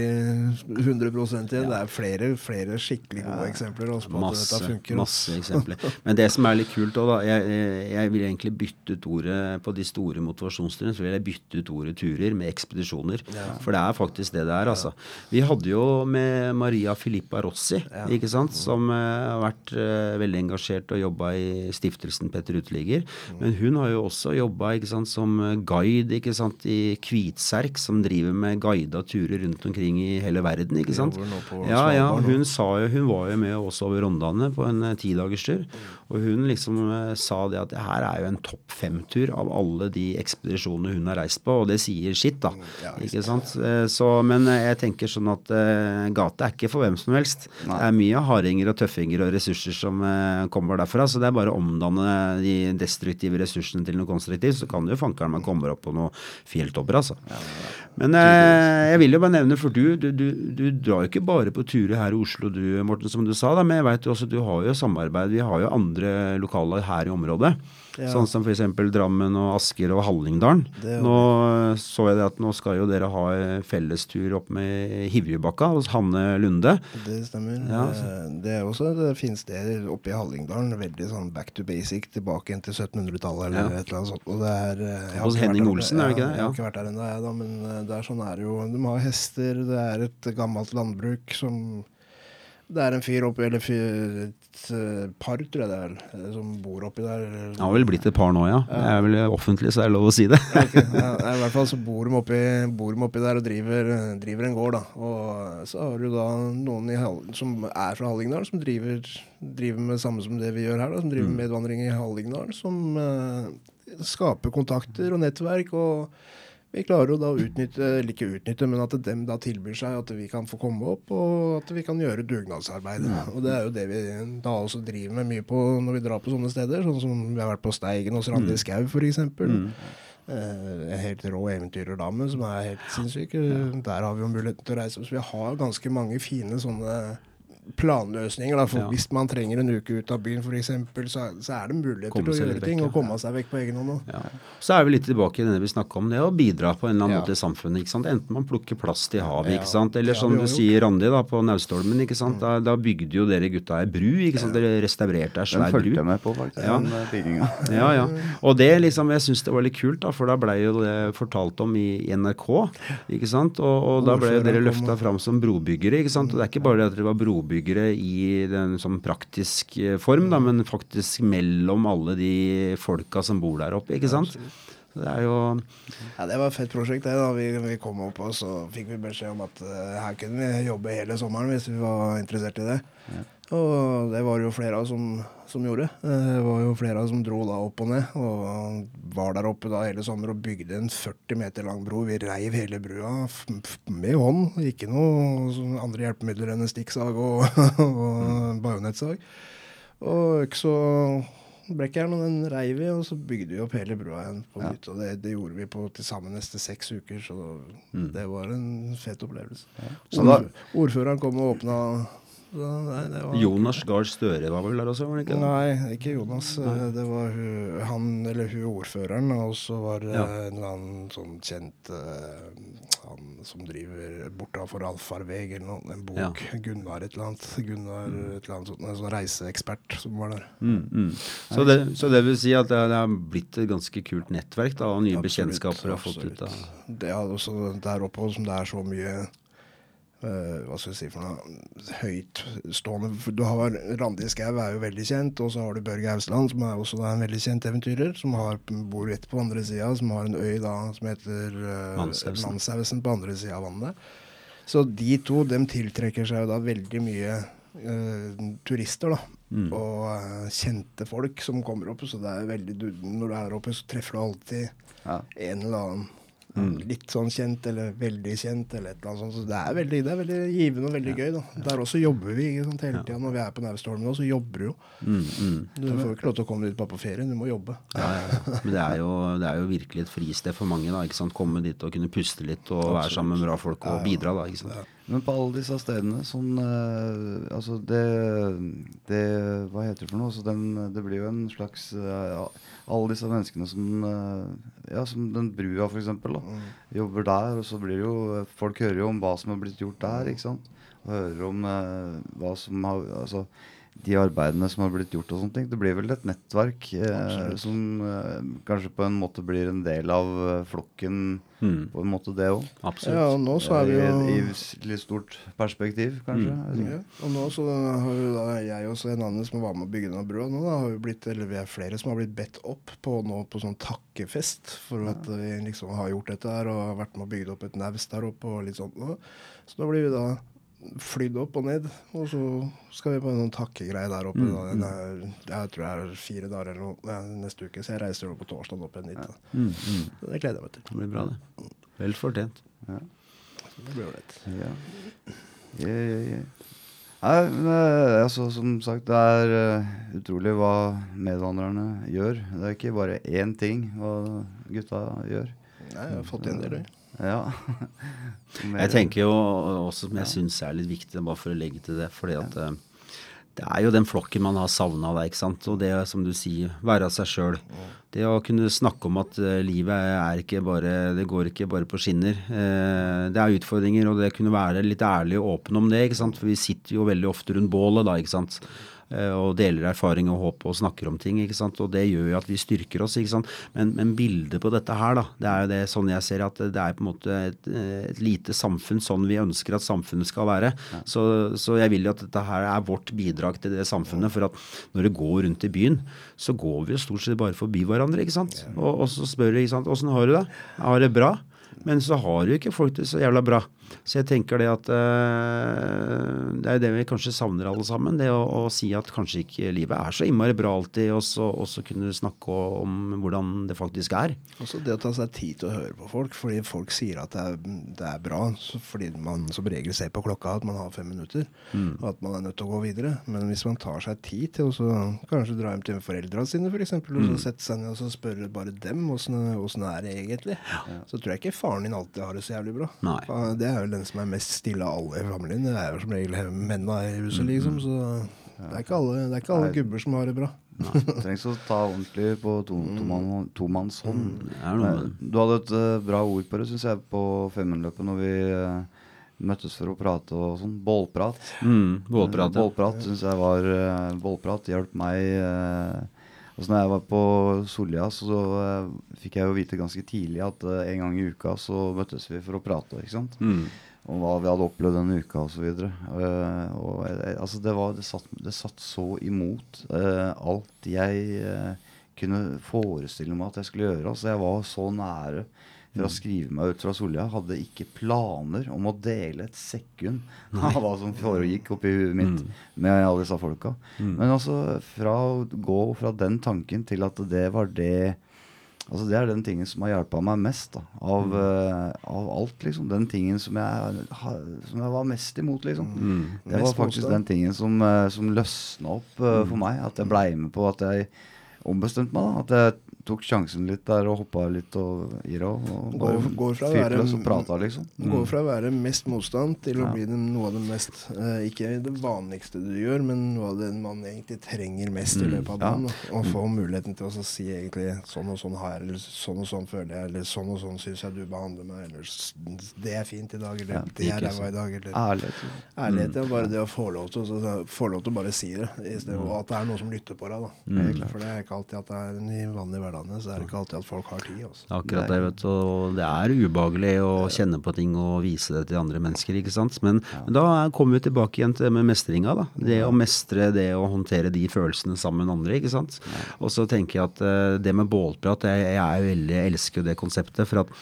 100 igjen. Det er flere, flere skikkelig gode eksempler også på at dette funker. masse eksempler. Men det som er litt kult òg, da jeg, jeg vil egentlig bytte ut ordet på de store motivasjonsturene. Så vil jeg bytte ut ordet turer med ekspedisjoner. For det er faktisk det det er, altså. Vi hadde jo med Maria Filippa Rossi, ikke sant, som uh, har vært uh, veldig engasjert og jobba i stiftelsen Petter Uteligger. Men hun har jo også jobba som guide ikke sant, i Kvitserk, som driver med guida turer rundt omkring i hele verden. ikke sant? Ja, ja, hun sa jo, hun var jo med også over Rondane på en eh, tidagerstur. Og hun liksom sa det at det her er jo en topp fem-tur av alle de ekspedisjonene hun har reist på, og det sier sitt, da. ja, ikke sant? Eh, Så, men eh, jeg tenker sånn at uh, gate er ikke for hvem som helst. Det er mye hardinger og tøffinger og ressurser som uh, kommer derfra, så det er bare å omdanne de destruktive ressursene til noe konstruktivt, så kan du jo fankeren meg komme opp på noen fjelltopper, altså. Men uh, jeg vil jo bare nevne, for du, du, du, du drar jo ikke bare på turer her i Oslo du, Morten, som du sa, da, men jeg vet jo også du har jo samarbeid. Vi har jo andre lokaler her i området. Ja. Sånn som f.eks. Drammen og Asker og Hallingdalen. Nå eh, så jeg det at nå skal jo dere ha eh, fellestur opp med Hivjubakka hos Hanne Lunde. Det stemmer. Ja, Eh, det er også et fint sted oppe i Hallingdalen. Veldig sånn back to basic, tilbake igjen til 1700-tallet eller Ja. et eller annet sånt. Og det er, eh, Hos Henning. Olsen, er det ikke det? Ja, Jeg har ikke vært der ennå, jeg da, men eh, det er sånn er det jo. De har hester, det er et gammelt landbruk som Det er en fyr oppi, eller fyr, et eh, par, tror jeg det er, eh, som bor oppi der. Han har vel blitt et par nå, ja. Det er vel offentlig, så er det lov å si det. okay. ja, I hvert fall så bor de oppi, bor de oppi der og driver, driver en gård. da. Og så har du da noen i, Hall- som er fra Hallingdal, som driver, driver med samme som det vi gjør her. da, Som driver med medvandring i Hallingdal. Som uh, skaper kontakter og nettverk. og vi klarer jo da å utnytte, eller ikke utnytte, men at dem da tilbyr seg at vi kan få komme opp, og at vi kan gjøre dugnadsarbeidet. Og det er jo det vi da også driver med mye på når vi drar på sånne steder, sånn som vi har vært på Steigen hos Randi Skau f.eks. Eh, en helt rå eventyrerdame som er helt sinnssyk. Der har vi jo muligheten til å reise. Så vi har ganske mange fine sånne planløsninger. Da, for Ja. Hvis man trenger en uke ut av byen f.eks., så, så er det muligheter Komme til å gjøre ting vekk, og komme seg vekk på egen hånd. Ja. Så er vi litt tilbake i det vi snakka om, det å bidra på en eller annen Ja. måte i samfunnet. ikke sant? Enten man plukker plast i havet, ikke sant? eller som du gjort. sier, Randi, da, på Naustholmen. ikke sant? Da, da bygde jo dere gutta ei bru. ikke sant? Dere restaurerte ei Den svær fulgte bru. jeg med på, faktisk. Ja. Den eh. Ja, ja. Og det liksom, jeg syns det var litt kult, da, for da blei jo det fortalt om i, i NRK. ikke sant? Og, og da ble dere løfta fram som brobyggere. ikke sant? Og det er ikke bare det at dere var brobyggere i den sånn praktisk eh, form, da, men faktisk mellom alle de folka som bor der oppe. ikke sant? Det er jo Ja, Det var et fett prosjekt. det da. Vi, vi kom opp og så fikk vi beskjed om at uh, her kunne vi jobbe hele sommeren hvis vi var interessert i det. Og det var jo flere av som, som gjorde. Eh, Det var jo flere av som dro da opp og ned. Og var der oppe da hele sommer og bygde en 40 meter lang bro. Vi reiv hele brua med hånd. Ikke noe sånn andre hjelpemidler enn en stikksag og, og bajonettsag. Og øks og brekkjern, og den reiv vi, og så bygde vi opp hele brua igjen på Ja. nytt. Og det, det gjorde vi på til sammen neste seks uker, så det var en fet opplevelse. Ja. Ordf ordføreren kom og åpna så, nei, var, Jonas Gahr Støre var vel der også? var det ikke? Nei, ikke Jonas. Nei. Det var hun, han eller hun ordføreren, og så var det Ja. en eller annen sånn kjent eh, han som driver bortafor Alfarveg eller noe, en bok. Ja. Gunnar et eller annet. Gunnar et eller annet sånt, en sånn reiseekspert som var der. Mm, mm. Så, det, så det vil si at det, det har blitt et ganske kult nettverk da, og nye Absolutt, bekjentskaper har fått ut av Det er også der oppe som det er så mye eh, hva skal jeg si for noe høytstående Du har Randi Skau er jo veldig kjent, og så har du Børge Hausland, som er også da en veldig kjent eventyrer. Som har, bor rett på andre sida, som har en øy da som heter uh, Manshausen. Manshausen på andre sida av vannet. Så de to dem tiltrekker seg jo da veldig mye uh, turister, da. Mm. Og uh, kjente folk som kommer opp. Så det er veldig Når du er oppe, så treffer du alltid Ja. en eller annen Mm. litt sånn kjent eller veldig kjent eller et eller annet sånt. Så det er veldig, det er veldig givende og veldig gøy. da. Der også jobber vi ikke sant, hele tida. Når vi er på Naustholmen nå, så jobber du jo. Mm, mm. Du får ikke lov til å komme dit bare på ferie, du må jobbe. Ja, ja. Men det er, jo, det er jo virkelig et fristed for mange. da, ikke sant? Komme dit og kunne puste litt og være sammen med bra folk og bidra. da, ikke sant? Men på alle disse stedene sånn uh, Altså det, det Hva heter det for noe? Altså den, det blir jo en slags eh, Alle disse menneskene som eh, Ja, som den brua, for eksempel. Jobber der, og så blir jo Folk hører jo om hva som har blitt gjort der, ikke sant? Og hører om eh, hva som har Altså de arbeidene som har blitt gjort og sånne ting. Det blir vel et nettverk eh, som eh, kanskje på en måte blir en del av eh, flokken, Mm. på en måte det òg. Ja, og nå så er vi jo I, I litt stort perspektiv, kanskje. Mm. Ja, og nå så har jo da jeg og en annen som var med å bygge denne brua, nå da har vi blitt, eller vi er flere som har blitt bedt opp på nå på sånn takkefest for at vi liksom har gjort dette her og vært med å bygge opp et naust der oppe og litt sånt nå. Så da blir vi da flydd opp og ned, og så skal vi på en takkegreier takkegreie der oppe. Da. Den er, jeg tror det er fire dager eller noe neste uke, så jeg reiser opp på torsdag opp igjen dit. Ja. Mm, mm. Det gleder jeg meg til. Det blir bra, det. Vel fortjent. Ja. det blir ålreit. Ja. Ja, ja, ja. Nei, men, eh, altså, som sagt, det er uh, utrolig hva medvandrerne gjør. Det er ikke bare én ting hva gutta gjør. Nei, jeg har fått igjen det, eller? Ja. Jeg tenker jo også som jeg syns er litt viktig, bare for å legge til det, fordi at eh, det er jo den flokken man har savna der, ikke sant. Og det som du sier, være seg sjøl. Det å kunne snakke om at eh, livet er ikke bare Det går ikke bare på skinner. Eh, det er utfordringer, og det kunne være litt ærlig og åpen om det, ikke sant. For vi sitter jo veldig ofte rundt bålet da, ikke sant. Eh, og deler erfaring og håp og snakker om ting. ikke sant? Og det gjør jo at vi styrker oss. ikke sant? Men, men bildet på dette her, da, det er jo det sånn jeg ser at det er på en måte et, et lite samfunn sånn vi ønsker at samfunnet skal være. Så, så jeg vil jo at dette her er vårt bidrag til det samfunnet. For at når det går rundt i byen, så går vi jo stort sett bare forbi hverandre. ikke sant? Og, og så spør du ikke sant, åssen har du det? Har det bra. Men så har jo ikke folk det så jævla bra. Så jeg tenker det at eh, det er det vi kanskje savner alle sammen. Det å, å si at kanskje ikke livet er så innmari bra alltid, og så og så kunne snakke om hvordan det faktisk er. Også det å ta seg tid til å høre på folk, fordi folk sier at det er, det er bra, så fordi man som regel ser på klokka at man har fem minutter, og at man er nødt til å gå videre. Men hvis man tar seg tid til å kanskje dra hjem til foreldrene sine f.eks., eksempel, og så sette seg ned og så spørre bare dem åssen det er egentlig, så tror jeg ikke faren din alltid har det så jævlig bra. Nei. Det er vel den som er mest stille av alle i familien. Det er jo som regel mennene i huset, liksom. Så det er ikke alle, er ikke alle gubber som har det bra. Det trengs å ta ordentlig på to, tomann- tomannshånd. Med Eh, Du hadde et uh, bra ord på det, syns jeg, på Femundløpet når vi uh, møttes for å prate og sånn. Bålprat. Mm, bålprat, ja. Bålprat syns jeg var uh, Bålprat hjalp meg uh, så når jeg var på Solja, så eh, fikk jeg jo vite ganske tidlig at eh, en gang i uka så møttes vi for å prate. ikke sant? Mm. Om hva vi hadde opplevd denne uka osv. Uh, og altså det, var, det, satt, det satt så imot uh, alt jeg uh, kunne forestille meg at jeg skulle gjøre. Altså jeg var så nære for å skrive meg ut fra Solja. Hadde ikke planer om å dele et sekund av hva som foregikk oppi huet mitt med alle disse folka. Men altså fra å gå fra den tanken til at det var det Altså Det er den tingen som har hjulpet meg mest da, av, eh, av alt. liksom Den tingen som jeg, ha- som jeg var mest imot, liksom. Det var Mest faktisk den tingen som, uh, som løsna opp eh, for meg. At jeg blei med på at jeg ombestemte meg. da At jeg tok sjansen litt der og hoppa litt og gira. Og Går- går fra fyrte være- og prata, liksom. Det går fra å være mest motstand til å Ja. bli den, noe av det mest eh, Ikke det vanligste du gjør, men noe av det man egentlig trenger mest i løpet av Ja. dagen. og Å få muligheten til å si egentlig sånn og sånn har jeg, eller sånn og sånn føler jeg, eller sånn og sånn syns jeg du behandler meg, eller det er fint i dag, eller Ja, det er ræva i dag, eller Ærlighet. liksom. Ærlighet er bare det å få lov til, så- få lov til å bare si det, istedenfor og at det er noen som lytter på deg. da. For det er ikke alltid at det er en vanlig vanlige hverdagen, så er det ikke alltid at folk har tid. Også. Akkurat det, vet du. Og det er ubehagelig å kjenne på ting og vise det til andre mennesker, ikke sant. Men, men da kommer vi tilbake igjen til det med mestringa, da. Det å mestre det å håndtere de følelsene sammen med andre, ikke sant. Og så tenker jeg at eh, det med bålprat, jeg, jeg er veldig, elsker jo det konseptet. For at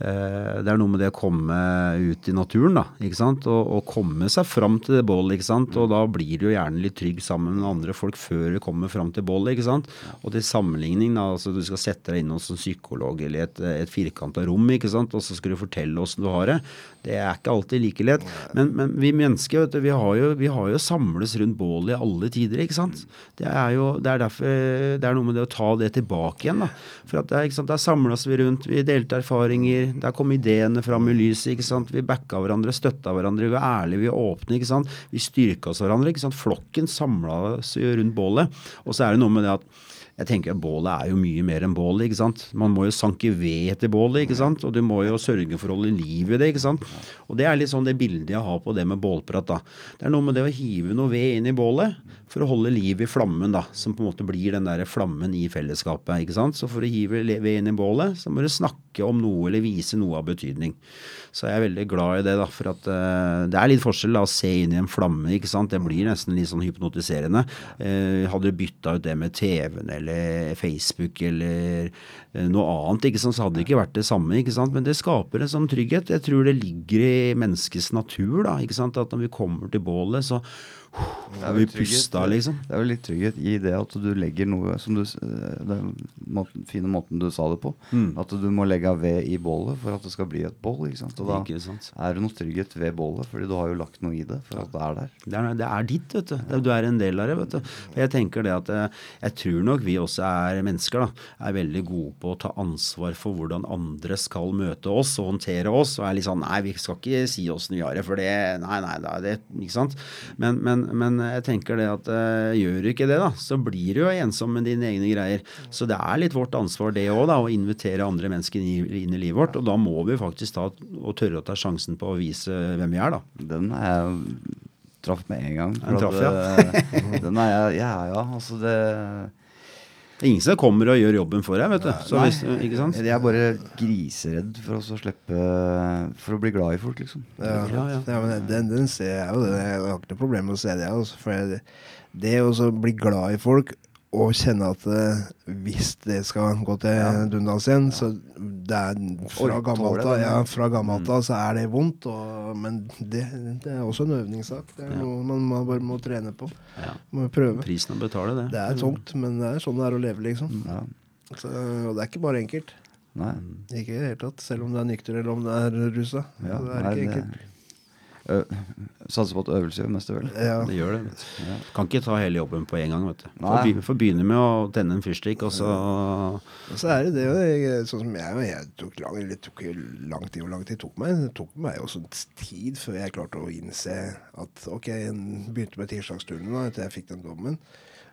eh, det er noe med det å komme ut i naturen, da. Ikke sant. Og, og komme seg fram til det bålet, ikke sant. Og da blir du jo gjerne litt trygg sammen med andre folk før du kommer fram til bålet, ikke sant. Og til sammenligning, da, altså du skal sette deg inn hos en psykolog eller et, et firkanta rom, ikke sant. Og så skal du fortelle åssen du har det. Det er ikke alltid like lett. Men, men vi mennesker, vet du, vi har, jo, vi har jo samles rundt bålet i alle tider, ikke sant. Det er jo det er derfor det er noe med det å ta det tilbake igjen, da. For at det er, der samles vi rundt, vi delte erfaringer, der kom ideene fram i lyset, ikke sant. Vi backa hverandre, støtta hverandre, vi var ærlige, vi var åpne, ikke sant. Vi styrka oss hverandre, ikke sant. Flokken samla oss rundt bålet. Og så er det noe med det at jeg tenker at Bålet er jo mye mer enn bålet. ikke sant? Man må jo sanke ved etter bålet, ikke sant? og du må jo sørge for å holde liv i det. ikke sant? Og Det er litt sånn det bildet jeg har på det med bålprat. da. Det er noe med det å hive noe ved inn i bålet for å holde liv i flammen, da, som på en måte blir den der flammen i fellesskapet. ikke sant? Så for å hive ved inn i bålet, så må du snakke om noe eller vise noe av betydning. Så jeg er veldig glad i det, da, for at uh, det er litt forskjell da, å se inn i en flamme. ikke sant? Det blir nesten litt sånn hypnotiserende. Uh, hadde du bytta ut det med TV-en eller Facebook eller uh, noe annet, ikke sant, så hadde det ikke vært det samme. ikke sant? Men det skaper en sånn trygghet. Jeg tror det ligger i menneskets natur, da, ikke sant? at når vi kommer til bålet, så Vi pusta, liksom. Det er jo litt trygghet i det at du legger noe som du Den måten, fine måten du sa det på. Mm. At du må legge av ved i bålet for at det skal bli et bål. ikke sant? Og da Ikke sant? er det noe trygghet ved bålet, fordi du har jo lagt noe i det for at det er der. Det er, det er ditt, vet du. Du er en del av det. vet du. Og Jeg tenker det at eh, jeg tror nok vi også er mennesker, da. Er veldig gode på å ta ansvar for hvordan andre skal møte oss og håndtere oss. Og er litt sånn Nei, vi skal ikke si åssen vi har det, for det Nei, nei, er det Ikke sant. Men, men, men jeg tenker det at eh, gjør du ikke det, da, så blir du jo ensom med dine egne greier. Så det er litt vårt ansvar det òg, da, å invitere andre mennesker inn i, livet vårt. Og da må vi faktisk ta og tørre å ta sjansen på å vise hvem vi er, da. Den er jeg traff med en gang. Den traff, at, eh, den er jeg Ja, ja, altså det Det er ingen som kommer og gjør jobben for deg, vet du. Så Nei. hvis, ikke sant? Jeg er bare griseredd for å slippe For å bli glad i folk, liksom. Ja, Ja, ja. ja, men den, den ser jeg jo. Jeg har ikke noe problem med å se det. Altså, for jeg, det å bli glad i folk og kjenne at eh, hvis det skal gå til Ja. dundas igjen, så det er fra gammelt av ja, gammelt av så er det vondt. Og, men det, det er også en øvningssak. Det er Ja. noe man man, bare må trene på. Ja. Må prøve. Prisen å betale, det. Det er tungt, men det er sånn det er å leve, liksom. Ja. Så, og det er ikke bare enkelt. Nei. Ikke i det hele tatt. Selv om du er nykter eller om du er rusa. Det er nei, ikke enkelt. Ø, Satser på at øvelse gjør mest vel. Ja. Det gjør det. Ja. Kan ikke ta hele jobben på en gang. vet du. Får Får begynne med å tenne en fyrstikk, og så Og så er det det, jo, sånn som jeg, jeg tok lang, eller tok lang tid, hvor lang tid tok meg? Det tok meg også tid før jeg klarte å innse at ok, jeg begynte med tirsdagsturene da, etter jeg fikk den dommen.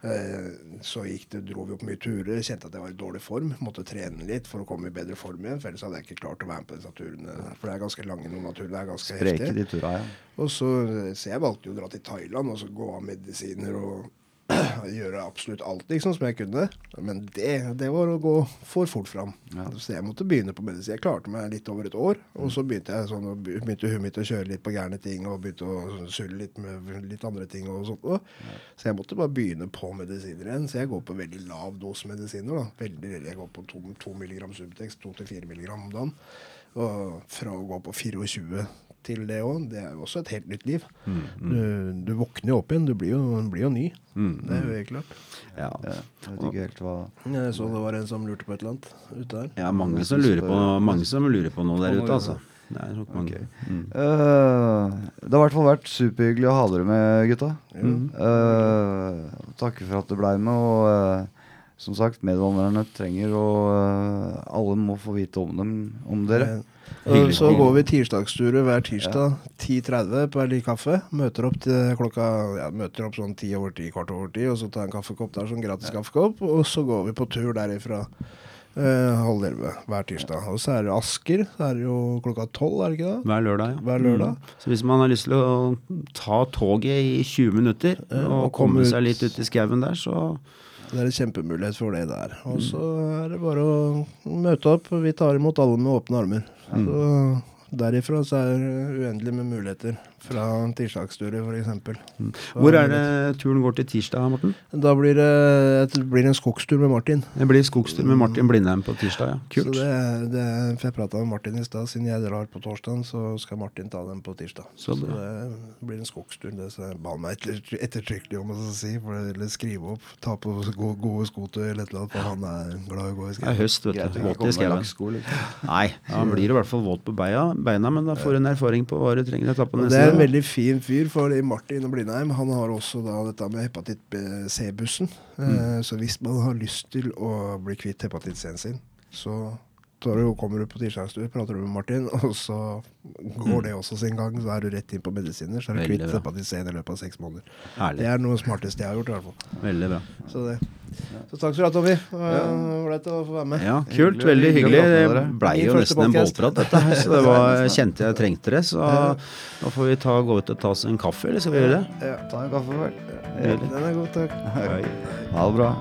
Eh, så gikk det, dro vi opp mye turer, kjente at jeg var i dårlig form. Måtte trene litt for å komme i bedre form igjen, for ellers hadde jeg ikke klart å være med på disse turene. For det er ganske lange noen av turene, det er ganske Spreke heftig. de tura, ja. Og så, så jeg valgte jo å dra til Thailand og så gå av medisiner og gjøre absolutt alt liksom som jeg kunne. Men det, det var å gå for fort fram. Ja. Så jeg måtte begynne på medisin. Jeg klarte meg litt over et år. Og så begynte jeg sånn, begynte huet mitt å kjøre litt på gærne ting og begynte å sulle litt med litt andre ting og sånt. Og. Så jeg måtte bare begynne på medisiner igjen. Så jeg går på veldig lav dose medisiner. da. Veldig, jeg går på 2 mg Subtex, 2-4 mg om dagen. Og fra å gå på 24 til det òg, det er jo også et helt nytt liv. Du, du våkner jo opp igjen. Du blir jo, blir jo ny. Det er jo helt klart. ja. Ja, Jeg vet ikke helt hva Jeg så det var en som lurte på et eller annet ute der. ja, mange som lurer på, mange som lurer på noe der ute, altså. Det er nok mange. Mm. Eh, Det har i hvert fall vært superhyggelig å ha dere med, gutta. Uh, takker for at du blei med, og uh, som sagt, medvandrerne trenger eh, Alle må få vite om dem, om dere. Hyggelig. så går vi tirsdagsturer hver tirsdag 10.30 på Erli kaffe. Møter opp til klokka ja, møter opp sånn ti over ti, kvart over ti, og så tar jeg en kaffekopp der, sånn gratis kaffekopp. Og så går vi på tur derifra eh, halv elleve hver tirsdag. Og så er det Asker. Så er det jo klokka tolv, er det ikke det? Hver lørdag, ja. Hver lørdag. Mm. Så hvis man har lyst til å ta toget i 20 minutter Ja, og og komme seg litt ut i skauen der, så Det er en kjempemulighet for det der. Og så er det bare å møte opp. Vi tar imot alle med åpne armer. Så derifra så er det uendelig med muligheter. Fra tirsdagsturer, f.eks. Hvor er det turen går til tirsdag, Morten? Da blir det, det blir en skogstur med Martin. Det blir skogstur med Martin Blindheim på tirsdag, ja. Kult. Så det, er- det, for jeg prata med Martin i stad. Siden jeg drar på torsdag, så skal Martin ta den på tirsdag. Så Så, det blir en skogstur. Det så jeg ba meg etter, ettertrykkelig om å si. For det, eller skrive opp. Ta på gode, gode sko eller et eller annet. For han er glad i å gå i Det er høst, vet du. Våt i skauen. Nei, han blir i hvert fall våt på beina, beina men da får du en erfaring på hva du trenger å ta på neste det er en veldig fin fyr, for Martin Blindheim han har også da dette med hepatitt C-bussen. Mm. så hvis man har lyst til å bli kvitt hepatitt C-en sin, så tar du, kommer du på tirsdagstur, prater du med Martin, og så går det også sin gang. Så er du rett inn på medisiner, så er du kvitt hepatisen i løpet av seks måneder. Det er noe smarteste jeg har gjort, i hvert fall. Veldig bra. Så, det. så takk skal du ha, Tommy. Ålreit å få være med. Ja, kult. Hyggelig- Veldig hyggelig Det blei jo nesten en bålprat, dette her. Så det var, kjente jeg trengte det. Så nå får vi ta, gå ut og ta oss en kaffe, eller skal vi gjøre det? Ja. Ta en kaffe, vel. Den er god, takk. Ha det bra.